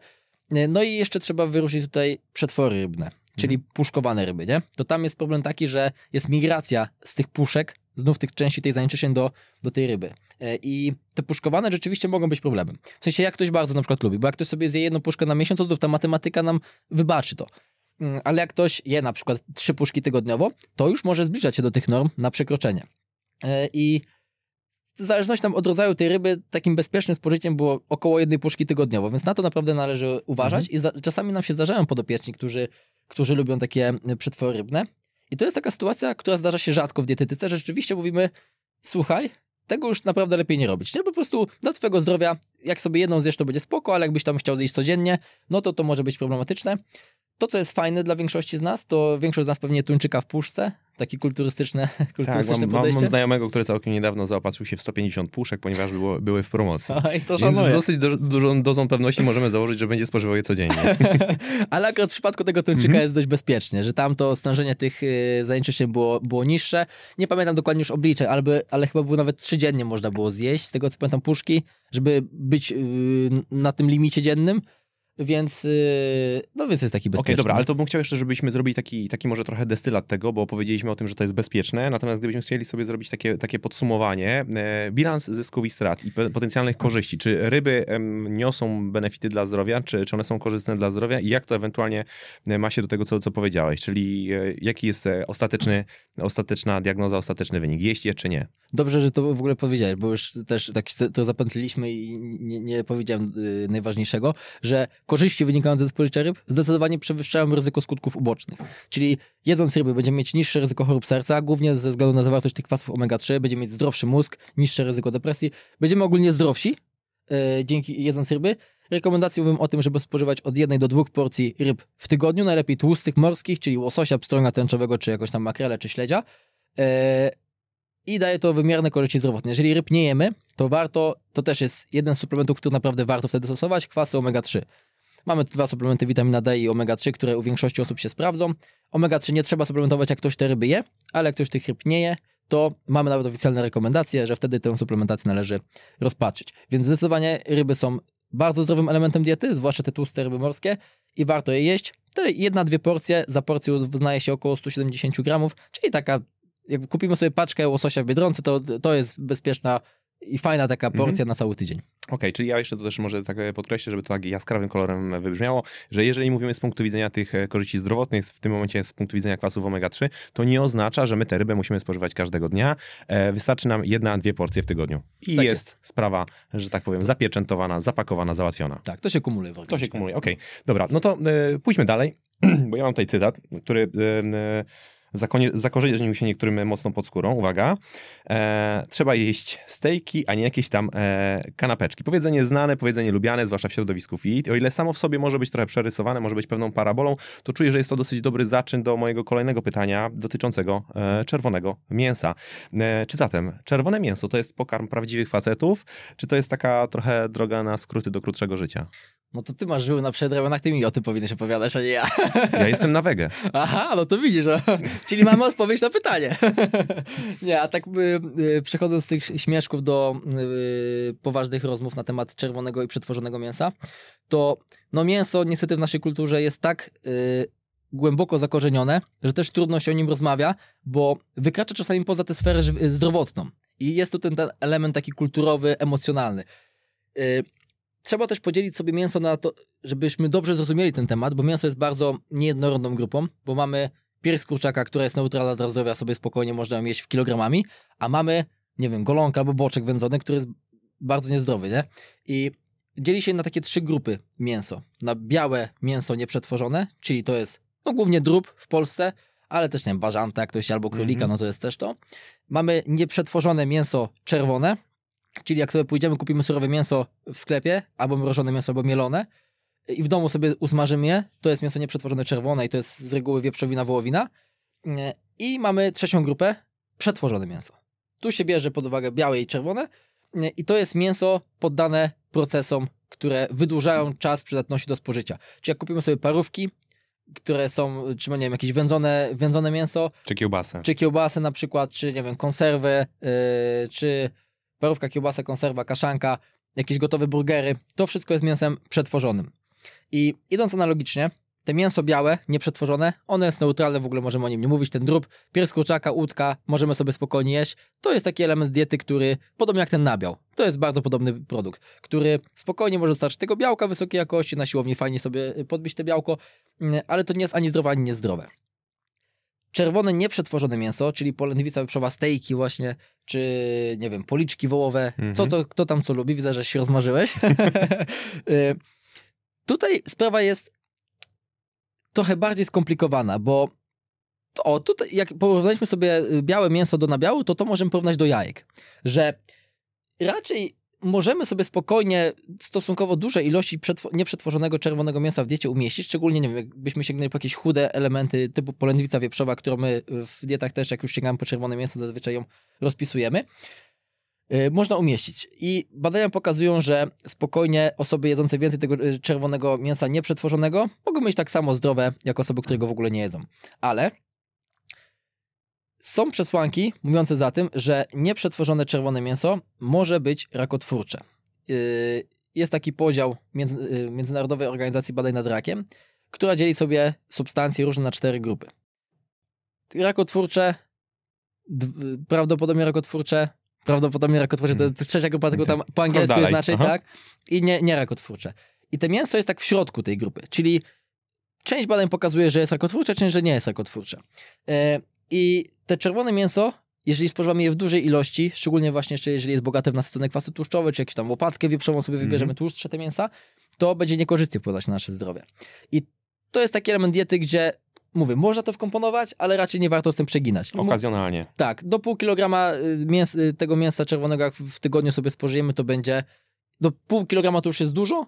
E, No i jeszcze trzeba wyróżnić tutaj przetwory rybne, czyli puszkowane ryby, nie? To tam jest problem taki, że jest migracja z tych puszek, znów tych części tej zanieczyszczeń do, do tej ryby. E, I te puszkowane rzeczywiście mogą być problemem. W sensie jak ktoś bardzo na przykład lubi, bo jak ktoś sobie zje jedną puszkę na miesiąc, to znów ta matematyka nam wybaczy to. Mm, Ale jak ktoś je na przykład trzy puszki tygodniowo, to już może zbliżać się do tych norm na przekroczenie. E, I w zależności tam od rodzaju tej ryby, takim bezpiecznym spożyciem było około jednej puszki tygodniowo, więc na to naprawdę należy uważać. I za, czasami nam się zdarzają podopieczni, którzy, którzy lubią takie y, przetwory rybne. I to jest taka sytuacja, która zdarza się rzadko w dietetyce, rzeczywiście mówimy, słuchaj, tego już naprawdę lepiej nie robić. Nie, po prostu dla twojego zdrowia, jak sobie jedną zjesz, to będzie spoko, ale jakbyś tam chciał zjeść codziennie, no to to może być problematyczne. To, co jest fajne dla większości z nas, to większość z nas pewnie tuńczyka w puszce, takie kulturystyczne, [LAUGHS] Tak, kulturystyczne mam, mam, podejście. mam znajomego, który całkiem niedawno zaopatrzył się w 150 puszek, ponieważ było, były w promocji. [LAUGHS] Oj, to Więc z dosyć du- dużą dozą pewności możemy założyć, że będzie spożywał je codziennie. [LAUGHS] Ale akurat w przypadku tego tuńczyka Mhm. jest dość bezpiecznie, że tam to stężenie tych y, zanieczyszczeń było, było niższe. Nie pamiętam dokładnie już obliczeń, ale, ale chyba było nawet trzy dziennie można było zjeść, z tego co pamiętam puszki, żeby być y, na tym limicie dziennym. Więc, y, no więc jest taki Okej, bezpieczny. dobra, ale to bym chciał jeszcze, żebyśmy zrobili taki, taki może trochę destylat tego, bo powiedzieliśmy o tym, że to jest bezpieczne, natomiast gdybyśmy chcieli sobie zrobić takie, takie podsumowanie, e, bilans zysków i strat i potencjalnych korzyści, czy ryby niosą benefity dla zdrowia, czy, czy one są korzystne dla zdrowia? I jak to ewentualnie e, ma się do tego, co, co powiedziałeś, czyli e, jaki jest ostateczny, ostateczna diagnoza, ostateczny wynik, jeść je czy nie. Dobrze, że to w ogóle powiedziałeś, bo już też tak to zapętliliśmy i nie, nie powiedziałem y, najważniejszego, że korzyści wynikające ze spożycia ryb zdecydowanie przewyższają ryzyko skutków ubocznych. Czyli jedząc ryby będziemy mieć niższe ryzyko chorób serca, głównie ze względu na zawartość tych kwasów omega-3, będziemy mieć zdrowszy mózg, niższe ryzyko depresji, będziemy ogólnie zdrowsi y, dzięki jedząc ryby. Rekomendacje mówią o tym, żeby spożywać od jednej do dwóch porcji ryb w tygodniu, najlepiej tłustych, morskich, czyli łososia, pstrąga tęczowego, czy jakoś tam makrele, czy śledzia. E, i daje to wymierne korzyści zdrowotne. Jeżeli ryb nie jemy, to warto, to też jest jeden z suplementów, który naprawdę warto wtedy stosować, kwasy omega-3. Mamy dwa suplementy witamina D i omega-3, które u większości osób się sprawdzą. Omega-3 nie trzeba suplementować, jak ktoś te ryby je, ale jak ktoś tych ryb nie je, to mamy nawet oficjalne rekomendacje, że wtedy tę suplementację należy rozpatrzyć. Więc zdecydowanie ryby są bardzo zdrowym elementem diety, zwłaszcza te tłuste ryby morskie i warto je jeść. Te jedna, dwie porcje, za porcję uznaje się około 170 gramów, czyli taka jak kupimy sobie paczkę łososia w Biedronce, to, to jest bezpieczna i fajna taka Mhm. porcja na cały tydzień. Okej, czyli ja jeszcze to też może tak podkreślę, żeby to tak jaskrawym kolorem wybrzmiało, że jeżeli mówimy z punktu widzenia tych e, korzyści zdrowotnych, w tym momencie z punktu widzenia kwasów omega-3, to nie oznacza, że my tę rybę musimy spożywać każdego dnia. E, Wystarczy nam jedna, dwie porcje w tygodniu. I Tak jest, sprawa, że tak powiem, zapieczętowana, zapakowana, załatwiona. Tak, to się kumuluje w To organizmie. się kumuluje, okej. Dobra, no to e, pójdźmy dalej, [CLEARS THROAT] bo ja mam tutaj cytat, który e, e, zakorzenił się niektórym mocno pod skórą. Uwaga. E, trzeba jeść stejki, a nie jakieś tam e, kanapeczki. Powiedzenie znane, powiedzenie lubiane, zwłaszcza w środowisku fit. O ile samo w sobie może być trochę przerysowane, może być pewną parabolą, to czuję, że jest to dosyć dobry zaczyn do mojego kolejnego pytania dotyczącego e, czerwonego mięsa. E, czy zatem czerwone mięso to jest pokarm prawdziwych facetów, czy to jest taka trochę droga na skróty do krótszego życia? No to ty masz żyły na przedramionach, ty mi o tym powinieneś opowiadać, a nie ja. Ja jestem na wegę. [LAUGHS] Aha, no to widzisz, a, czyli mamy odpowiedź na pytanie. [LAUGHS] nie, a tak y, y, przechodząc z tych śmieszków do y, poważnych rozmów na temat czerwonego i przetworzonego mięsa, to no mięso niestety w naszej kulturze jest tak y, głęboko zakorzenione, że też trudno się o nim rozmawia, bo wykracza czasami poza tę sferę zdrowotną. I jest tu ten, ten element taki kulturowy, emocjonalny. Trzeba też podzielić sobie mięso na to, żebyśmy dobrze zrozumieli ten temat, bo mięso jest bardzo niejednorodną grupą, bo mamy pierś kurczaka, która jest neutralna dla zdrowia, sobie spokojnie można ją jeść w kilogramami, a mamy nie wiem, golonka albo boczek wędzony, który jest bardzo niezdrowy, nie? I dzieli się na takie trzy grupy mięso. Na białe mięso nieprzetworzone, czyli to jest no, głównie drób w Polsce, ale też, nie wiem, bażanta, jak ktoś albo królika, Mhm. no to jest też to. Mamy nieprzetworzone mięso czerwone, czyli jak sobie pójdziemy, kupimy surowe mięso w sklepie, albo mrożone mięso, albo mielone i w domu sobie usmażymy je, to jest mięso nieprzetworzone czerwone i to jest z reguły wieprzowina, wołowina. I mamy trzecią grupę, przetworzone mięso. Tu się bierze pod uwagę białe i czerwone i to jest mięso poddane procesom, które wydłużają czas przydatności do spożycia. Czyli jak kupimy sobie parówki, które są, czy nie wiem, jakieś wędzone, wędzone mięso, Czy kiełbasę. czy kiełbasę na przykład, czy nie wiem, konserwy, yy, czy parówka, kiełbasa, konserwa, kaszanka, jakieś gotowe burgery, to wszystko jest mięsem przetworzonym. I idąc analogicznie, te mięso białe, nieprzetworzone, ono jest neutralne, w ogóle możemy o nim nie mówić, ten drób, pierś kurczaka, łódka, możemy sobie spokojnie jeść. To jest taki element diety, który, podobnie jak ten nabiał, to jest bardzo podobny produkt, który spokojnie może dostarczyć tego białka wysokiej jakości, na siłowni fajnie sobie podbić te białko, mm, ale to nie jest ani zdrowe, ani niezdrowe czerwone nieprzetworzone mięso, czyli polędwica wieprzowa, stejki właśnie, czy nie wiem, policzki wołowe, Mhm. co to, kto tam co lubi, widzę, że się rozmarzyłeś. [LAUGHS] Y, tutaj sprawa jest trochę bardziej skomplikowana, bo o, tutaj jak porównaliśmy sobie y, białe mięso do nabiału, to to możemy porównać do jajek, że raczej możemy sobie spokojnie stosunkowo duże ilości przetwo- nieprzetworzonego czerwonego mięsa w diecie umieścić, szczególnie, nie wiem, jakbyśmy sięgnęli po jakieś chude elementy typu polędwica wieprzowa, którą my w dietach też, jak już sięgamy po czerwone mięso, zazwyczaj ją rozpisujemy. Yy, Można umieścić. I badania pokazują, że spokojnie osoby jedzące więcej tego y, czerwonego mięsa nieprzetworzonego mogą być tak samo zdrowe, jak osoby, które go w ogóle nie jedzą. Ale są przesłanki mówiące za tym, że nieprzetworzone czerwone mięso może być rakotwórcze. Yy, Jest taki podział yy, Międzynarodowej Organizacji Badań nad Rakiem, która dzieli sobie substancje różne na cztery grupy. Rakotwórcze, prawdopodobnie rakotwórcze, prawdopodobnie rakotwórcze, to jest trzecia grupa, tylko tam po angielsku dalej. jest inaczej, Aha. tak? I nie, nie rakotwórcze. I te mięso jest tak w środku tej grupy, czyli część badań pokazuje, że jest rakotwórcze, część, że nie jest rakotwórcze. I te czerwone mięso, jeżeli spożywamy je w dużej ilości, szczególnie właśnie jeszcze jeżeli jest bogate w nasycone kwasy tłuszczowe, czy jakąś tam łopatkę wieprzową sobie wybierzemy Mhm. tłustsze te mięsa, to będzie niekorzystnie wpływać na nasze zdrowie. I to jest taki element diety, gdzie mówię, można to wkomponować, ale raczej nie warto z tym przeginać. No, Okazjonalnie. tak, do pół kilograma y, mięs, y, tego mięsa czerwonego, jak w tygodniu sobie spożyjemy, to będzie. Do pół kilograma to już jest dużo.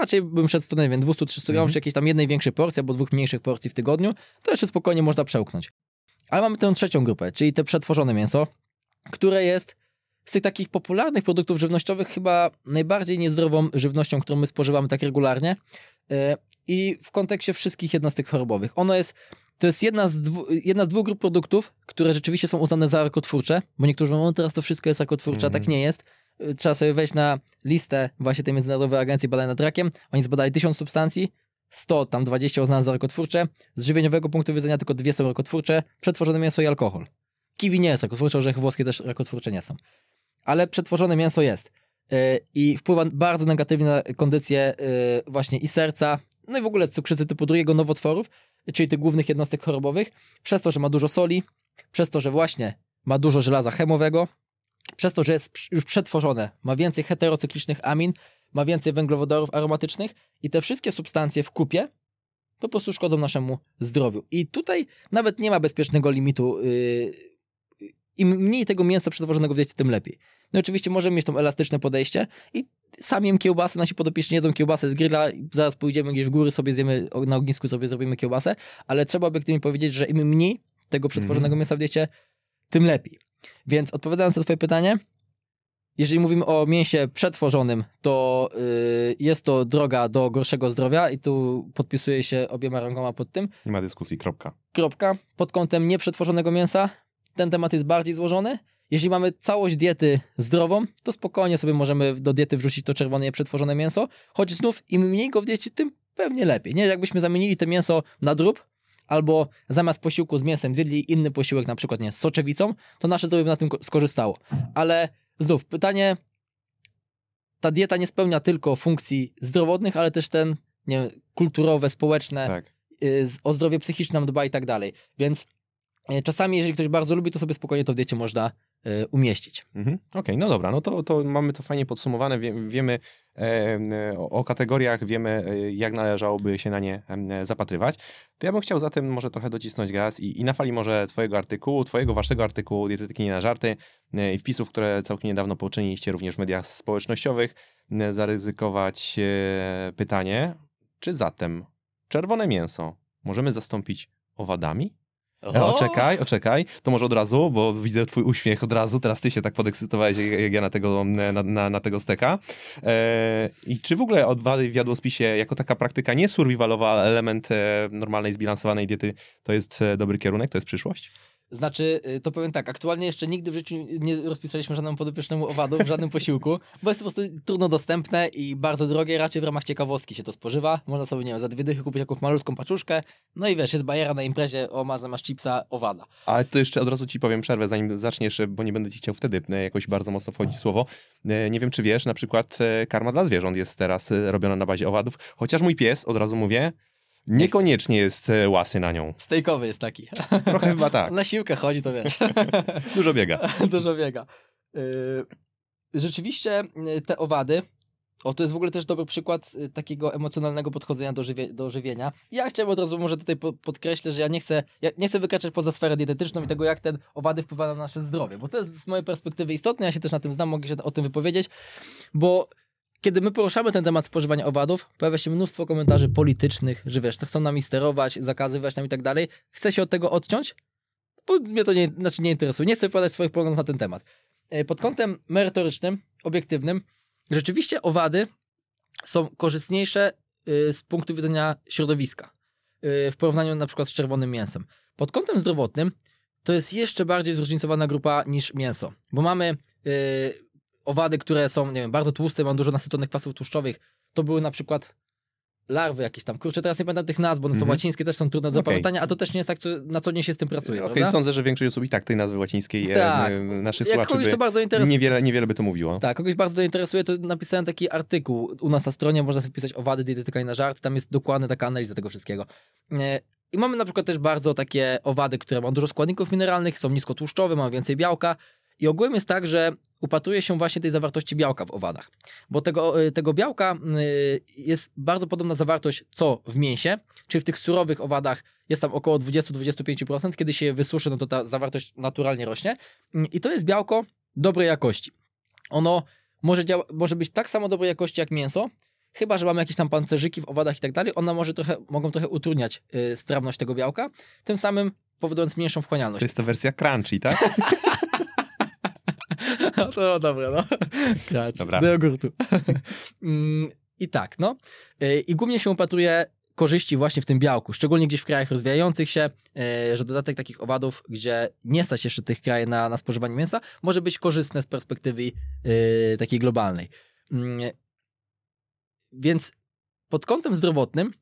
Raczej bym szedł to, nie wiem, 200-300 gramów, Mhm. czy jakiejś tam jednej większej porcji, albo dwóch mniejszych porcji w tygodniu. To jeszcze spokojnie można przełknąć. Ale mamy tę trzecią grupę, czyli te przetworzone mięso, które jest z tych takich popularnych produktów żywnościowych chyba najbardziej niezdrową żywnością, którą my spożywamy tak regularnie. Y, I w kontekście wszystkich jednostek chorobowych. Ono jest to jest jedna z, dwu, jedna z dwóch grup produktów, które rzeczywiście są uznane za rakotwórcze, bo niektórzy mówią, no teraz to wszystko jest rakotwórcze, a Mhm. tak nie jest. Y, Trzeba sobie wejść na listę właśnie tej Międzynarodowej Agencji Badań nad Rakiem. Oni zbadali 1000 substancji, 100, tam 20 uznane za rakotwórcze. Z żywieniowego punktu widzenia tylko dwie są rakotwórcze, przetworzone mięso i alkohol. Kiwi nie jest rakotwórcze, orzechy włoskie też rakotwórcze nie są. Ale przetworzone mięso jest. Y, I wpływa bardzo negatywnie na kondycję y, właśnie i serca, no i w ogóle cukrzycy typu drugiego nowotworów, czyli tych głównych jednostek chorobowych, przez to, że ma dużo soli, przez to, że właśnie ma dużo żelaza chemowego, przez to, że jest już przetworzone, ma więcej heterocyklicznych amin, ma więcej węglowodorów aromatycznych i te wszystkie substancje w kupie po prostu szkodzą naszemu zdrowiu. I tutaj nawet nie ma bezpiecznego limitu. Yy, Im mniej tego mięsa przetworzonego w diecie, tym lepiej. No oczywiście możemy mieć to elastyczne podejście i sami jem kiełbasę, nasi podopieczni jedzą kiełbasę z grilla, zaraz pójdziemy gdzieś w góry, sobie zjemy, na ognisku sobie zrobimy kiełbasę, ale trzeba obiektywnie powiedzieć, że im mniej tego przetworzonego Mhm. mięsa w diecie, tym lepiej. Więc odpowiadając na twoje pytanie, jeżeli mówimy o mięsie przetworzonym, to yy, jest to droga do gorszego zdrowia i tu podpisuję się obiema rękoma pod tym. Nie ma dyskusji, kropka. Kropka. Pod kątem nieprzetworzonego mięsa ten temat jest bardziej złożony. Jeśli mamy całość diety zdrową, to spokojnie sobie możemy do diety wrzucić to czerwone nieprzetworzone mięso, choć znów im mniej go w diecie, tym pewnie lepiej. Nie, jakbyśmy zamienili to mięso na drób, albo zamiast posiłku z mięsem zjedli inny posiłek, na przykład nie, z soczewicą, to nasze zdrowie by na tym ko- skorzystało. Ale znów pytanie, ta dieta nie spełnia tylko funkcji zdrowotnych, ale też ten, nie wiem, kulturowe, społeczne, Tak. y, o zdrowie psychiczne nam dba i tak dalej. Więc E, Czasami, jeżeli ktoś bardzo lubi, to sobie spokojnie to w diecie można umieścić. Mhm. Okej, no dobra, no to, to mamy to fajnie podsumowane, Wie, wiemy e, e, o, kategoriach, wiemy e, jak należałoby się na nie zapatrywać. To ja bym chciał zatem może trochę docisnąć gaz i, i na fali może twojego artykułu, twojego, waszego artykułu Dietetyki nie na żarty e, i wpisów, które całkiem niedawno poczyniliście również w mediach społecznościowych, e, zaryzykować pytanie, czy zatem czerwone mięso możemy zastąpić owadami? E, Oczekaj, oczekaj. To może od razu, bo widzę twój uśmiech od razu. Teraz ty się tak podekscytowałeś, jak ja na tego, na, na, na tego steka. E, I czy w ogóle odwady w jadłospisie jako taka praktyka nie survivalowa, ale element e, normalnej, zbilansowanej diety, to jest dobry kierunek, to jest przyszłość? Znaczy, y, to powiem tak, aktualnie jeszcze nigdy w życiu nie rozpisaliśmy żadnemu podopiecznemu owadów w żadnym posiłku, bo jest po prostu trudno dostępne i bardzo drogie, raczej w ramach ciekawostki się to spożywa. Można sobie, nie wiem, za dwie dychy kupić jakąś malutką paczuszkę, no i wiesz, jest bajera na imprezie, o masz, masz chipsa, owada. Ale to jeszcze od razu ci powiem przerwę, zanim zaczniesz, bo nie będę ci chciał wtedy e, jakoś bardzo mocno wchodzić słowo. E, Nie wiem, czy wiesz, na przykład e, karma dla zwierząt jest teraz robiona na bazie owadów, chociaż mój pies, od razu mówię, niekoniecznie jest e, łasy na nią. Stejkowy jest taki. Trochę chyba tak. [LAUGHS] Na siłkę chodzi, to wiesz. [LAUGHS] Dużo biega. [LAUGHS] Dużo biega. Yy, Rzeczywiście yy, te owady, o to jest w ogóle też dobry przykład yy, takiego emocjonalnego podchodzenia do, żywie, do żywienia. Ja chciałem od razu może tutaj po, podkreślę, że ja nie chcę, ja nie chcę wykraczać poza sferę dietetyczną i tego, jak te owady wpływają na nasze zdrowie, bo to jest z mojej perspektywy istotne, ja się też na tym znam, mogę się o tym wypowiedzieć, bo kiedy my poruszamy ten temat spożywania owadów, pojawia się mnóstwo komentarzy politycznych, że wiesz, to chcą nami sterować, zakazywać nam i tak dalej. Chcę się od tego odciąć, bo mnie to nie, znaczy nie interesuje. Nie chcę wypowiadać swoich poglądów na ten temat. E, Pod kątem merytorycznym, obiektywnym, rzeczywiście owady są korzystniejsze y, z punktu widzenia środowiska y, w porównaniu na przykład z czerwonym mięsem. Pod kątem zdrowotnym to jest jeszcze bardziej zróżnicowana grupa niż mięso, bo mamy owady, które są, nie wiem, bardzo tłuste, mają dużo nasyconych kwasów tłuszczowych. To były na przykład larwy jakieś tam. Kurczę, teraz nie pamiętam tych nazw, bo one są Mhm. łacińskie, też są trudne do Okej. zapamiętania, a to też nie jest tak, co, na co dzień się z tym pracuje, prawda? sądzę, że większość osób i tak tej nazwy łacińskiej e, Tak. m, naszych Jak słuchaczy kogoś to bardzo interesuje, niewiele, niewiele by to mówiło. tak, kogoś bardzo to interesuje, to napisałem taki artykuł u nas na stronie, można sobie wpisać owady, dietetyka i na żart, tam jest dokładna taka analiza tego wszystkiego. E, I mamy na przykład też bardzo takie owady, które mają dużo składników mineralnych, są niskotłuszczowe, mają więcej białka i ogółem jest tak, że upatruje się właśnie tej zawartości białka w owadach, bo tego, e, tego białka y, jest bardzo podobna zawartość co w mięsie, czyli w tych surowych owadach jest tam około 20-25%, kiedy się je wysuszy, no to ta zawartość naturalnie rośnie Mm, i to jest białko dobrej jakości. Ono może, działa, może być tak samo dobrej jakości jak mięso, chyba że mamy jakieś tam pancerzyki w owadach i tak dalej, one może trochę, mogą trochę utrudniać y, strawność tego białka, tym samym powodując mniejszą To wchłanialność. jest to wersja crunchy, tak? [LAUGHS] to dobre, no. Kracz, Dobra. Do jogurtu. [LAUGHS] Mm, I tak, no. Y, I głównie się upatruje korzyści właśnie w tym białku, szczególnie gdzieś w krajach rozwijających się, y, że dodatek takich owadów, gdzie nie stać jeszcze tych krajów na, na spożywanie mięsa, może być korzystne z perspektywy y, takiej globalnej. Mm, Więc pod kątem zdrowotnym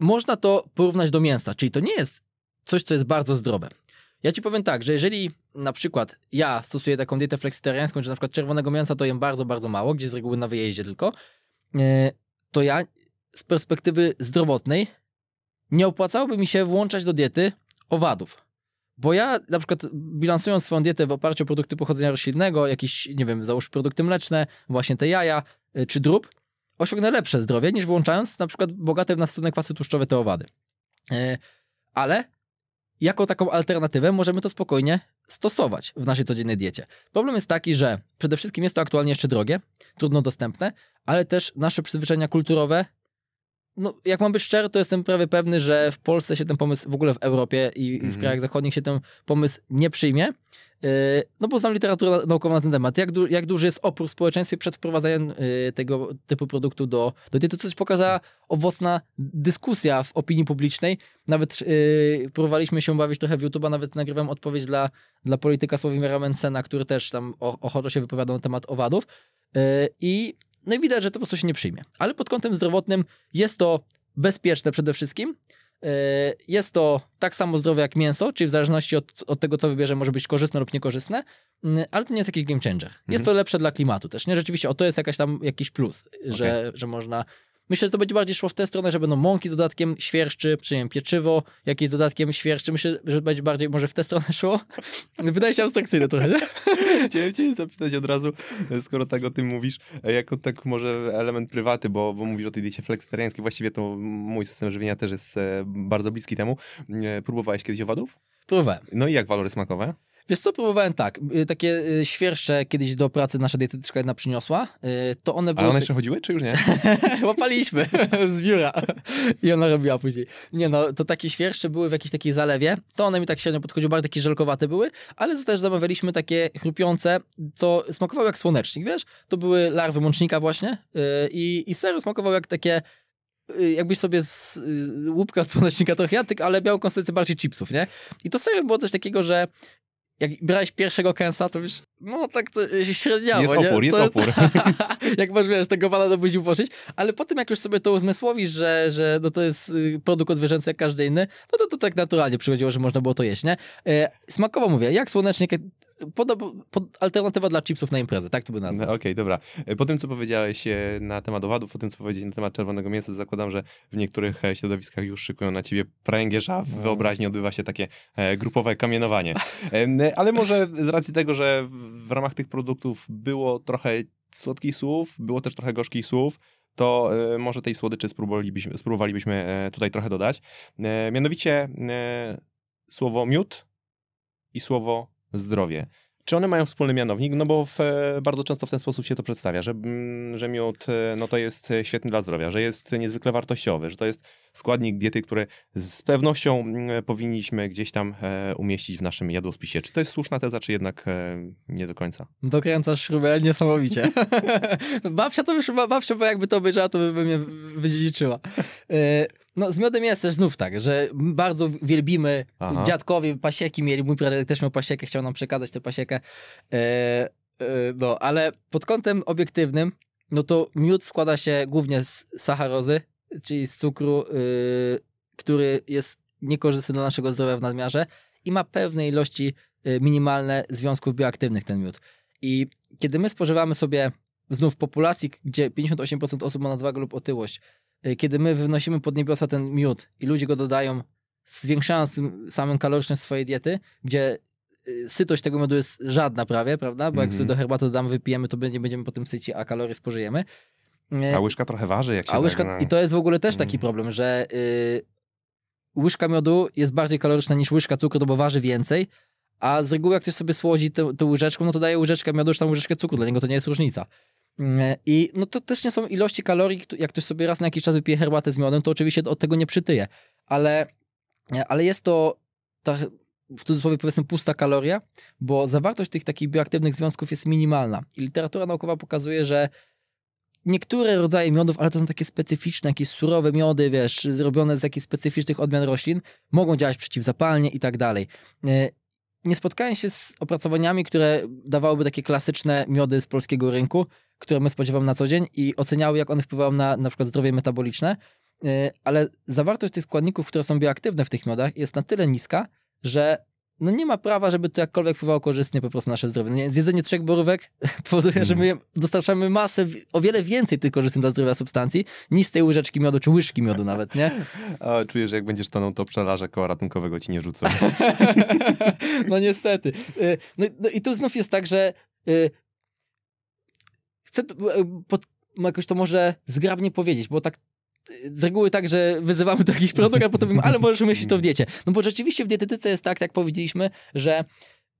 można to porównać do mięsa, czyli to nie jest coś, co jest bardzo zdrowe. Ja ci powiem tak, że jeżeli na przykład ja stosuję taką dietę fleksitariańską, że na przykład czerwonego mięsa to jem bardzo, bardzo mało, gdzie z reguły na wyjeździe tylko, e, to ja z perspektywy zdrowotnej nie opłacałoby mi się włączać do diety owadów. Bo ja na przykład bilansując swoją dietę w oparciu o produkty pochodzenia roślinnego, jakieś, nie wiem, załóż produkty mleczne, właśnie te jaja y, czy drób, osiągnę lepsze zdrowie niż włączając na przykład bogate w nasycone kwasy tłuszczowe te owady. Y, Ale jako taką alternatywę możemy to spokojnie stosować w naszej codziennej diecie. Problem jest taki, że przede wszystkim jest to aktualnie jeszcze drogie, trudno dostępne, ale też nasze przyzwyczajenia kulturowe no, jak mam być szczery, to jestem prawie pewny, że w Polsce się ten pomysł, w ogóle w Europie i, w Mhm. krajach zachodnich się ten pomysł nie przyjmie. Yy, no bo znam literaturę na- naukową na ten temat. Jak, du, jak duży jest opór w społeczeństwie przed wprowadzaniem yy, tego typu produktu do, do diety. To coś pokazała owocna dyskusja w opinii publicznej. Nawet yy, próbowaliśmy się bawić trochę w YouTube'a, nawet nagrywam odpowiedź dla, dla polityka Sławomira Mencena, który też tam ochoczo się wypowiadał na temat owadów. Yy, I no i widać, że to po prostu się nie przyjmie. Ale pod kątem zdrowotnym jest to bezpieczne przede wszystkim. Yy, Jest to tak samo zdrowe jak mięso, czyli w zależności od, od tego, co wybierze, może być korzystne lub niekorzystne, Yy, ale to nie jest jakiś game changer. Jest to lepsze dla klimatu też, nie? Rzeczywiście, o to jest jakaś tam jakiś plus, że, że można Myślę, że to będzie bardziej szło w tę stronę, że będą mąki z dodatkiem świerszczy, czy nie wiem, pieczywo jakieś z dodatkiem świerszczy. Myślę, że będzie bardziej może w tę stronę szło. [LAUGHS] Wydaje się abstrakcyjne trochę, nie? [LAUGHS] Chciałem cię zapytać od razu, skoro tak o tym mówisz, jako tak może element prywaty, bo, bo mówisz o tej diecie flexitariańskiej, właściwie to mój system żywienia też jest e, bardzo bliski temu. E, Próbowałeś kiedyś owadów? Próbowałem. No i jak walory smakowe? Wiesz co, próbowałem tak, y, takie y, świerszcze kiedyś do pracy nasza dietetyczka jedna przyniosła, y, to one były... Ale one jeszcze chodziły, czy już nie? [LAUGHS] Łapaliśmy [LAUGHS] z biura i ona robiła później. Nie no, to takie świerszcze były w jakiejś takiej zalewie, to one mi tak średnio podchodziły, bardzo takie żelkowate były, ale też zamawialiśmy takie chrupiące, co smakowały jak słonecznik, wiesz? To były larwy mącznika właśnie i, i serio smakowały jak takie jakbyś sobie z łupka słonecznika trochę jadł, ale miał konsystencję bardziej chipsów, nie? I to serio było coś takiego, że jak brałeś pierwszego kęsa, to już, no tak to średniało, Jest opór, nie? jest to, opór. [LAUGHS] jak masz, wiesz, tego pana do buzi włożyć, ale potem jak już sobie to uzmysłowisz, że, że no to jest y, produkt odwierzęcy jak każdy inny, no to to tak naturalnie przychodziło, że można było to jeść, nie? E, smakowo mówię, jak słonecznik, pod, pod, alternatywa dla chipsów na imprezę, tak to by nazwał. No, Okej, okay, dobra. Po tym, co powiedziałeś e, na temat owadów, po tym, co powiedziałeś na temat czerwonego mięsa, zakładam, że w niektórych e, środowiskach już szykują na ciebie pręgierza, w No. wyobraźni odbywa się takie e, grupowe kamienowanie. Ale może z racji tego, że w ramach tych produktów było trochę słodkich słów, było też trochę gorzkich słów, to może tej słodyczy spróbowalibyśmy, spróbowalibyśmy tutaj trochę dodać. Mianowicie słowo miód i słowo zdrowie. Czy one mają wspólny mianownik? No bo w, bardzo często w ten sposób się to przedstawia, że, że miód no to jest świetny dla zdrowia, że jest niezwykle wartościowy, że to jest składnik diety, który z pewnością powinniśmy gdzieś tam umieścić w naszym jadłospisie. Czy to jest słuszna teza, czy jednak nie do końca? Dokręcasz śrubę niesamowicie. [LAUGHS] babcia to już, babcia bo jakby to obejrzała, to by mnie wydziedziczyła. No z miodem jest też znów tak, że bardzo wielbimy, Aha. dziadkowie pasieki mieli, mój pradziadek też miał pasiekę, chciał nam przekazać tę pasiekę, e, e, no ale pod kątem obiektywnym, no to miód składa się głównie z sacharozy, czyli z cukru, y, który jest niekorzystny dla naszego zdrowia w nadmiarze i ma pewne ilości y, minimalne związków bioaktywnych ten miód. I kiedy my spożywamy sobie znów w populacji, gdzie 58% osób ma nadwagę lub otyłość, kiedy my wynosimy pod niebiosa ten miód i ludzie go dodają, zwiększając tym samym kaloryczność swojej diety, gdzie sytość tego miodu jest żadna prawie, prawda? Bo jak sobie Mhm. do herbaty dodamy, wypijemy, to nie będziemy po tym syci, a kalorie spożyjemy. A łyżka trochę waży, jak się A łyżka, tak na... I to jest w ogóle też taki Mm. problem, że y, łyżka miodu jest bardziej kaloryczna niż łyżka cukru, no bo waży więcej, a z reguły jak ktoś sobie słodzi tę łyżeczką, no to daje łyżeczkę miodu, czy tam łyżeczkę cukru, dla niego to nie jest różnica. Mm, I no to też nie są ilości kalorii, jak ktoś sobie raz na jakiś czas wypije herbatę z miodem, to oczywiście od tego nie przytyje, ale, ale jest to ta, w cudzysłowie powiedzmy pusta kaloria, bo zawartość tych takich bioaktywnych związków jest minimalna. I literatura naukowa pokazuje, że niektóre rodzaje miodów, ale to są takie specyficzne, jakieś surowe miody, wiesz, zrobione z jakichś specyficznych odmian roślin, mogą działać przeciwzapalnie i tak dalej. Nie spotkałem się z opracowaniami, które dawałyby takie klasyczne miody z polskiego rynku, które my spodziewamy na co dzień i oceniały, jak one wpływają na na przykład zdrowie metaboliczne, E, ale zawartość tych składników, które są bioaktywne w tych miodach jest na tyle niska, że no nie ma prawa, żeby to jakkolwiek wpływało korzystnie po prostu na nasze zdrowie. No nie, Zjedzenie trzech borówek [LAUGHS] powoduje, że my dostarczamy masę, o wiele więcej tych korzystnych dla zdrowia substancji niż z tej łyżeczki miodu, czy łyżki miodu nawet, nie? [LAUGHS] A czuję, że jak będziesz tonął, to pszczelarze koła ratunkowego ci nie rzucą. [LAUGHS] no niestety. Y, No, no i tu znów jest tak, że y, chcę y, pod, jakoś to może zgrabnie powiedzieć, bo tak z reguły tak, że wyzywamy do jakichś produktów, a potem mówimy, ale możesz umieścić to w diecie. No bo rzeczywiście w dietetyce jest tak, jak powiedzieliśmy, że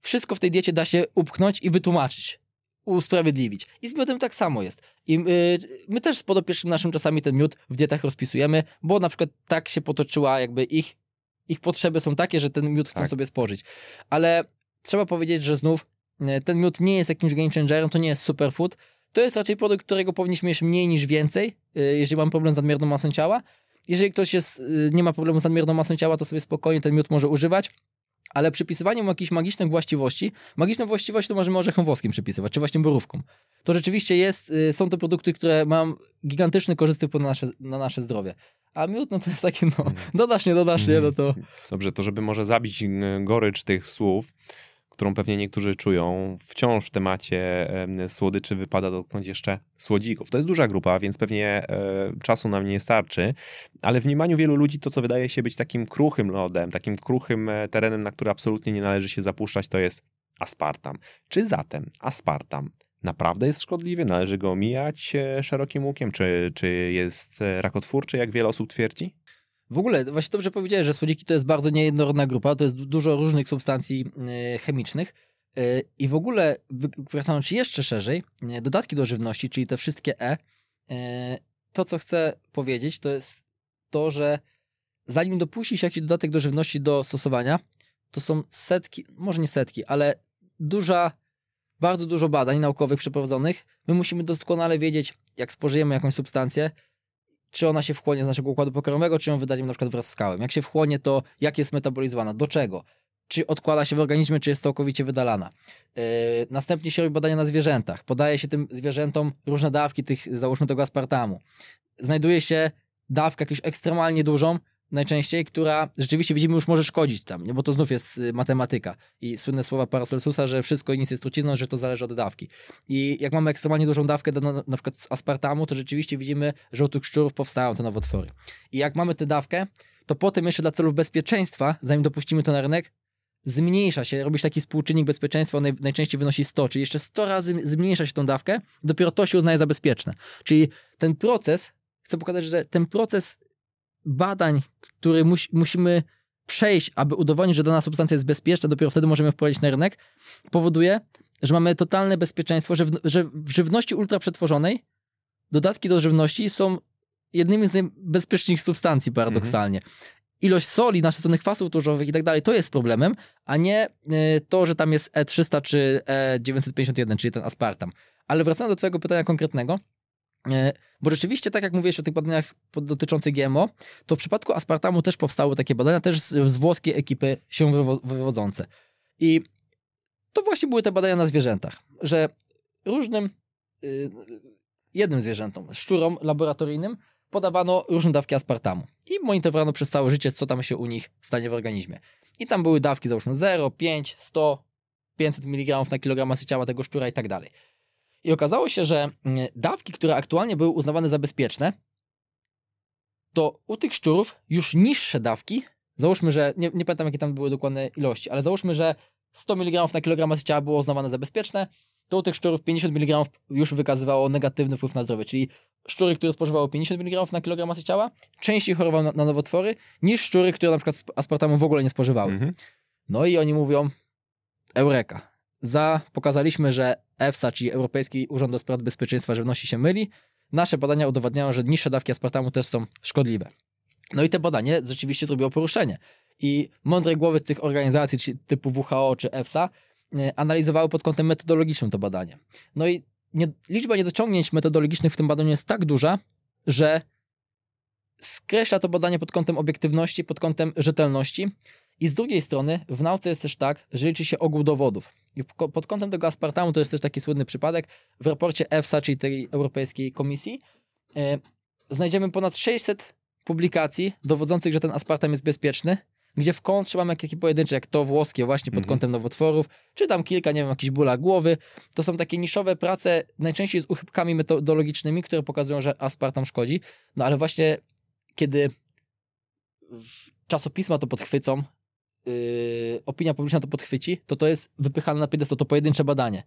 wszystko w tej diecie da się upchnąć i wytłumaczyć, usprawiedliwić. I z miodem tak samo jest. I y, my też z podopiecznym naszym czasami ten miód w dietach rozpisujemy, bo na przykład tak się potoczyła jakby ich, ich potrzeby są takie, że ten miód chcą Tak. sobie spożyć. Ale trzeba powiedzieć, że znów y, ten miód nie jest jakimś game changerem, to nie jest superfood. To jest raczej produkt, którego powinniśmy jeść mniej niż więcej, y, jeżeli mamy problem z nadmierną masą ciała. Jeżeli ktoś jest, y, nie ma problemu z nadmierną masą ciała, to sobie spokojnie ten miód może używać. Ale przypisywanie mu jakichś magicznych właściwości, magiczną właściwość to możemy orzechom włoskim przypisywać, czy właśnie borówkom. To rzeczywiście jest, y, są to produkty, które mają gigantyczny korzystny na nasze, na nasze zdrowie. A miód, no to jest takie, no, dodasz, nie dodasz, nie, no to... Dobrze, to żeby może zabić mm, gorycz tych słów, którą pewnie niektórzy czują, wciąż w temacie słodyczy wypada dotknąć jeszcze słodzików. To jest duża grupa, więc pewnie e, czasu nam nie starczy, ale w mniemaniu wielu ludzi to, co wydaje się być takim kruchym lodem, takim kruchym e, terenem, na który absolutnie nie należy się zapuszczać, to jest aspartam. Czy zatem aspartam naprawdę jest szkodliwy? Należy go omijać e, szerokim łukiem? Czy, czy jest rakotwórczy, jak wiele osób twierdzi? W ogóle, właśnie dobrze powiedziałeś, że słodziki to jest bardzo niejednorodna grupa, to jest dużo różnych substancji e, chemicznych. E, I w ogóle, wracając jeszcze szerzej, e, dodatki do żywności, czyli te wszystkie E, to co chcę powiedzieć, to jest to, że zanim dopuści się jakiś dodatek do żywności do stosowania, to są setki, może nie setki, ale duża, bardzo dużo badań naukowych przeprowadzonych. My musimy doskonale wiedzieć, jak spożyjemy jakąś substancję, czy ona się wchłonie z naszego układu pokarmowego, czy ją wydajemy na przykład wraz z skałem. Jak się wchłonie, to jak jest metabolizowana, do czego, czy odkłada się w organizmie, czy jest całkowicie wydalana. Yy, następnie się robi badania na zwierzętach. Podaje się tym zwierzętom różne dawki tych, załóżmy tego aspartamu. Znajduje się dawkę jakąś ekstremalnie dużą, najczęściej, która rzeczywiście widzimy już może szkodzić tam, nie? bo to znów jest y, matematyka i słynne słowa Paracelsusa, że wszystko nic jest trucizną, że to zależy od dawki. I jak mamy ekstremalnie dużą dawkę do, na, na przykład aspartamu, to rzeczywiście widzimy, że u tych szczurów powstają te nowotwory. I jak mamy tę dawkę, to potem jeszcze dla celów bezpieczeństwa, zanim dopuścimy to na rynek, zmniejsza się, robisz taki współczynnik bezpieczeństwa, on naj, najczęściej wynosi 100, czyli jeszcze 100 razy zmniejsza się tą dawkę, dopiero to się uznaje za bezpieczne. Czyli ten proces, chcę pokazać, że ten proces badań, które musi, musimy przejść, aby udowodnić, że dana substancja jest bezpieczna, dopiero wtedy możemy wprowadzić na rynek, powoduje, że mamy totalne bezpieczeństwo, że w, że w żywności ultraprzetworzonej dodatki do żywności są jednymi z najbezpieczniejszych substancji paradoksalnie. Mhm. Ilość soli, nasyconych kwasów tłuszczowych i tak dalej, to jest problemem, a nie y, to, że tam jest E300 czy E951, czyli ten aspartam. Ale wracając do twojego pytania konkretnego, bo rzeczywiście, tak jak mówiłeś o tych badaniach dotyczących GMO, to w przypadku aspartamu też powstały takie badania, też z, z włoskiej ekipy się wywodzące. I to właśnie były te badania na zwierzętach, że różnym, yy, jednym zwierzętom, szczurom laboratoryjnym, podawano różne dawki aspartamu i monitorowano przez całe życie, co tam się u nich stanie w organizmie. I tam były dawki załóżmy 0, 5, 100, 500 mg na kilogram masy ciała tego szczura i tak dalej. I okazało się, że mm, dawki, które aktualnie były uznawane za bezpieczne, to u tych szczurów już niższe dawki, załóżmy, że nie, nie pamiętam jakie tam były dokładne ilości, ale załóżmy, że 100 mg na kilogram masy ciała było uznawane za bezpieczne, to u tych szczurów 50 mg już wykazywało negatywny wpływ na zdrowie, czyli szczury, które spożywały 50 mg na kilogram masy ciała, częściej chorowały na, na nowotwory, niż szczury, które na przykład aspartamu w ogóle nie spożywały. Mhm. No i oni mówią, eureka, za pokazaliśmy, że EFSA, czyli Europejski Urząd do Spraw Bezpieczeństwa Żywności się myli. Nasze badania udowadniają, że niższe dawki aspartamu też są szkodliwe. No i te badanie rzeczywiście zrobiło poruszenie. I mądre głowy tych organizacji typu WHO czy EFSA e, analizowały pod kątem metodologicznym to badanie. No i nie, liczba niedociągnięć metodologicznych w tym badaniu jest tak duża, że skreśla to badanie pod kątem obiektywności, pod kątem rzetelności. I z drugiej strony w nauce jest też tak, że liczy się ogół dowodów. I pod kątem tego aspartamu to jest też taki słynny przypadek. W raporcie EFSA, czyli tej Europejskiej Komisji, yy, znajdziemy ponad 600 publikacji dowodzących, że ten aspartam jest bezpieczny, gdzie w kontrze mamy jakieś pojedyncze, jak to włoskie właśnie pod mhm. kątem nowotworów, czy tam kilka, nie wiem, jakichś bóla głowy. To są takie niszowe prace, najczęściej z uchybkami metodologicznymi, które pokazują, że aspartam szkodzi. No ale właśnie kiedy czasopisma to podchwycą, yy, opinia publiczna to podchwyci, to to jest wypychane na piedestał, to pojedyncze badanie.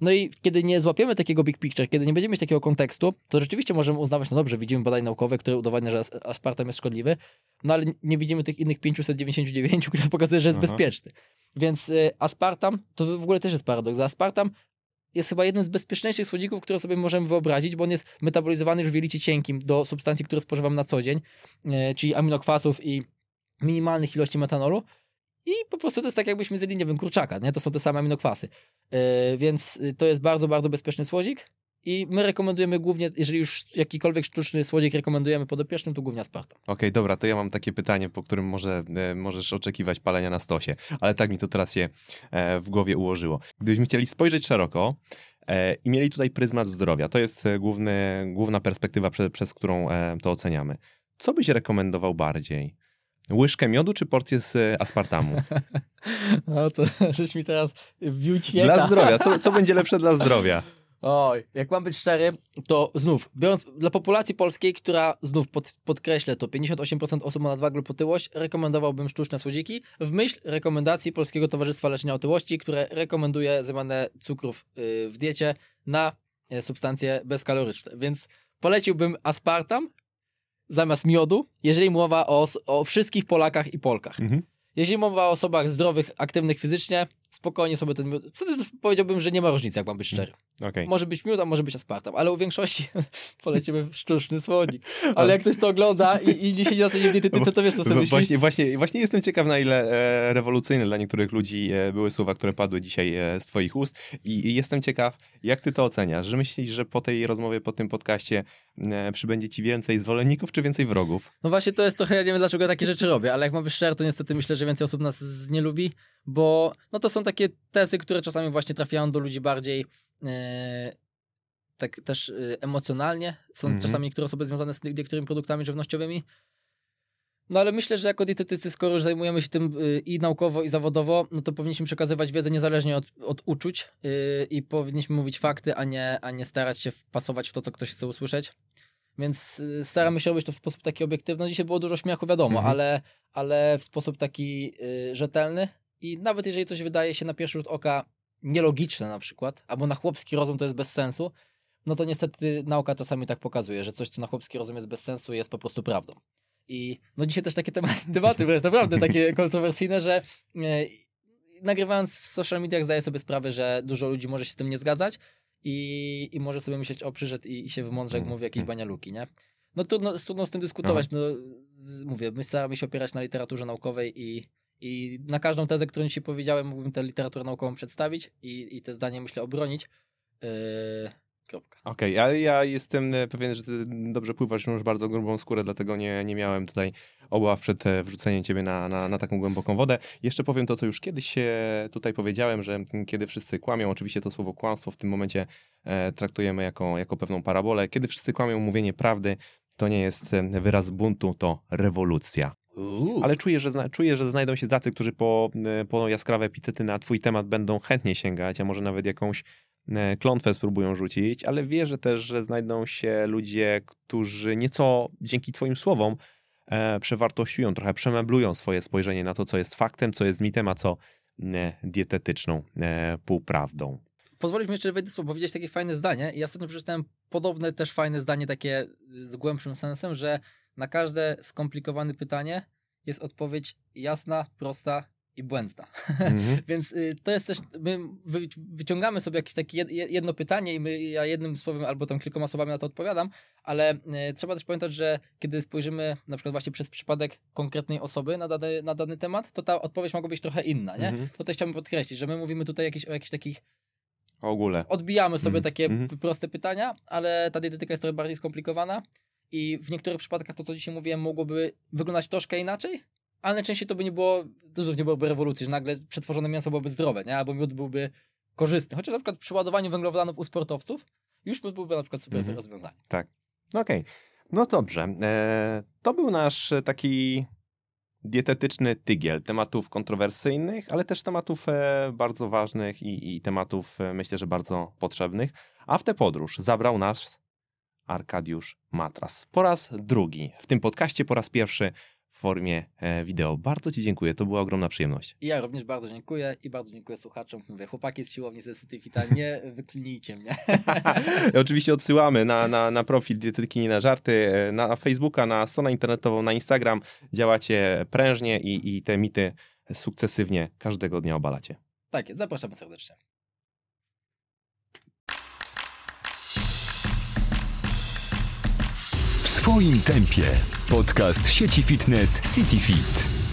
No i kiedy nie złapiemy takiego big picture, kiedy nie będziemy mieć takiego kontekstu, to rzeczywiście możemy uznawać, no dobrze, widzimy badania naukowe, które udowadnia, że aspartam jest szkodliwy, no ale nie widzimy tych innych 599, które pokazuje, że jest Aha. bezpieczny. Więc y, aspartam, to w ogóle też jest paradoks. Aspartam jest chyba jednym z bezpieczniejszych słodzików, które sobie możemy wyobrazić, bo on jest metabolizowany już w jelicie cienkim do substancji, które spożywamy na co dzień, y, czyli aminokwasów i minimalnych ilości metanolu. I po prostu to jest tak, jakbyśmy zjedli, nie wiem, kurczaka, nie? To są te same aminokwasy. Yy, więc to jest bardzo, bardzo bezpieczny słodzik. I my rekomendujemy głównie, jeżeli już jakikolwiek sztuczny słodzik rekomendujemy podopiecznym, to głównie aspartam. Okej, okay, dobra, to ja mam takie pytanie, po którym może e, możesz oczekiwać palenia na stosie, ale tak mi to teraz się e, w głowie ułożyło. Gdybyśmy chcieli spojrzeć szeroko e, i mieli tutaj pryzmat zdrowia, to jest e, główny, główna perspektywa, prze, przez którą e, to oceniamy. Co byś rekomendował bardziej? Łyżkę miodu czy porcję z e, aspartamu? [LAUGHS] No to [LAUGHS] żeś mi teraz wbił ćwieka. Dla zdrowia. Co, co będzie [LAUGHS] lepsze dla zdrowia? Oj, jak mam być szczery, to znów, biorąc dla populacji polskiej, która znów pod, podkreślę to, 58% osób ma nadwagę lub otyłość, rekomendowałbym sztuczne słodziki w myśl rekomendacji Polskiego Towarzystwa Leczenia Otyłości, które rekomenduje zamianę cukrów y, w diecie na y, substancje bezkaloryczne. Więc poleciłbym aspartam zamiast miodu, jeżeli mowa o, o wszystkich Polakach i Polkach. Mhm. Jeżeli mowa o osobach zdrowych, aktywnych fizycznie, spokojnie sobie ten miód. Wtedy powiedziałbym, że nie ma różnicy, jak mam być szczery. Okej. Może być miód, a może być aspartam, ale u większości [LAUGHS] polecimy w sztuczny słodzik. [LAUGHS] Ale jak ktoś to ogląda i, i nie siedzi na co dzień dietetyce, to wiesz, co sobie myśli. Właśnie, właśnie, właśnie jestem ciekaw, na ile e, rewolucyjne dla niektórych ludzi e, były słowa, które padły dzisiaj e, z twoich ust I, i jestem ciekaw, jak ty to oceniasz? Że myślisz, że po tej rozmowie, po tym podcaście e, przybędzie ci więcej zwolenników, czy więcej wrogów? No właśnie to jest trochę, ja nie wiem dlaczego takie rzeczy robię, ale jak mam być szczery, to niestety myślę, że więcej osób nas nie lubi, bo no to są takie tezy, które czasami właśnie trafiają do ludzi bardziej e, tak też e, emocjonalnie. Są Mhm. czasami niektóre osoby związane z niektórymi produktami żywnościowymi. No ale myślę, że jako dietetycy, skoro już zajmujemy się tym y, i naukowo, i zawodowo, no to powinniśmy przekazywać wiedzę niezależnie od, od uczuć y, i powinniśmy mówić fakty, a nie, a nie starać się wpasować w to, co ktoś chce usłyszeć. Więc staramy się robić to w sposób taki obiektywny. Dzisiaj było dużo śmiechu, wiadomo, Mhm. ale, ale w sposób taki y, rzetelny. I nawet jeżeli coś wydaje się na pierwszy rzut oka nielogiczne na przykład, albo na chłopski rozum to jest bez sensu, no to niestety nauka czasami tak pokazuje, że coś, co na chłopski rozum jest bez sensu, jest po prostu prawdą. I no dzisiaj też takie tematy, [LAUGHS] tematy wręcz naprawdę takie kontrowersyjne, że e, nagrywając w social mediach zdaję sobie sprawę, że dużo ludzi może się z tym nie zgadzać i, i może sobie myśleć, o przyszedł i, i się wymądrze, jak Mm, mówi jakieś mm. banialuki, nie? No trudno, trudno z tym dyskutować, no z- mówię, my staramy się opierać na literaturze naukowej i, i na każdą tezę, którą dzisiaj powiedziałem, mógłbym tę literaturę naukową przedstawić i, i te zdanie, myślę, obronić. Yy, kropka. Okej, ale ja jestem e, pewien, że ty dobrze pływasz, masz bardzo grubą skórę, dlatego nie, nie miałem tutaj obaw przed e, wrzuceniem ciebie na, na, na taką głęboką wodę. Jeszcze powiem to, co już kiedyś tutaj powiedziałem, że kiedy wszyscy kłamią, oczywiście to słowo kłamstwo w tym momencie e, traktujemy jako, jako pewną parabolę. Kiedy wszyscy kłamią, mówienie prawdy to nie jest wyraz buntu, to rewolucja. Ale czuję, że, czuję, że znajdą się tacy, którzy po, e, po jaskrawe epitety na twój temat będą chętnie sięgać, a może nawet jakąś e, klątwę spróbują rzucić, ale wierzę też, że znajdą się ludzie, którzy nieco dzięki twoim słowom e, przewartościują, trochę przemeblują swoje spojrzenie na to, co jest faktem, co jest mitem, a co e, dietetyczną e, półprawdą. Pozwolisz mi jeszcze wejdę słowo, powiedzieć takie fajne zdanie. I ja ostatnio przeczytałem podobne też fajne zdanie, takie z głębszym sensem, że na każde skomplikowane pytanie jest odpowiedź jasna, prosta i błędna. [LAUGHS] Mhm. Więc y, to jest też, my wy, wyciągamy sobie jakieś takie jed, jedno pytanie i my, ja jednym słowem albo tam kilkoma słowami na to odpowiadam, ale y, trzeba też pamiętać, że kiedy spojrzymy na przykład właśnie przez przypadek konkretnej osoby na dany, na dany temat, to ta odpowiedź mogła być trochę inna, nie? Mhm. To też chciałbym podkreślić, że my mówimy tutaj jakieś, o jakichś takich W ogóle. odbijamy sobie Mhm, takie mhm. p- proste pytania, ale ta dietetyka jest trochę bardziej skomplikowana i w niektórych przypadkach to, co dzisiaj mówiłem, mogłoby wyglądać troszkę inaczej, ale najczęściej to by nie było, to znów nie byłoby rewolucji, że nagle przetworzone mięso byłoby zdrowe, nie? albo miód byłby korzystny. Chociaż na przykład przy ładowaniu węglowodanów u sportowców już miód byłby na przykład super Mhm. rozwiązanie. No Okej, no dobrze. E, to był nasz e, taki dietetyczny tygiel tematów kontrowersyjnych, ale też tematów e, bardzo ważnych i, i tematów e, myślę, że bardzo potrzebnych. A w tę podróż zabrał nas Arkadiusz Matras. Po raz drugi w tym podcaście, po raz pierwszy w formie e, wideo. Bardzo Ci dziękuję, to była ogromna przyjemność. Ja również bardzo dziękuję i bardzo dziękuję słuchaczom. Mówię, chłopaki z siłowni ze Cityfita, nie [LAUGHS] wyklinijcie mnie. Oczywiście odsyłamy na, na, na profil Dietetyki Nie na Żarty, e, na Facebooka, na stronę internetową, na Instagram. Działacie prężnie i, i te mity sukcesywnie każdego dnia obalacie. tak zapraszamy serdecznie. Swoim tempie. Podcast sieci fitness CityFit.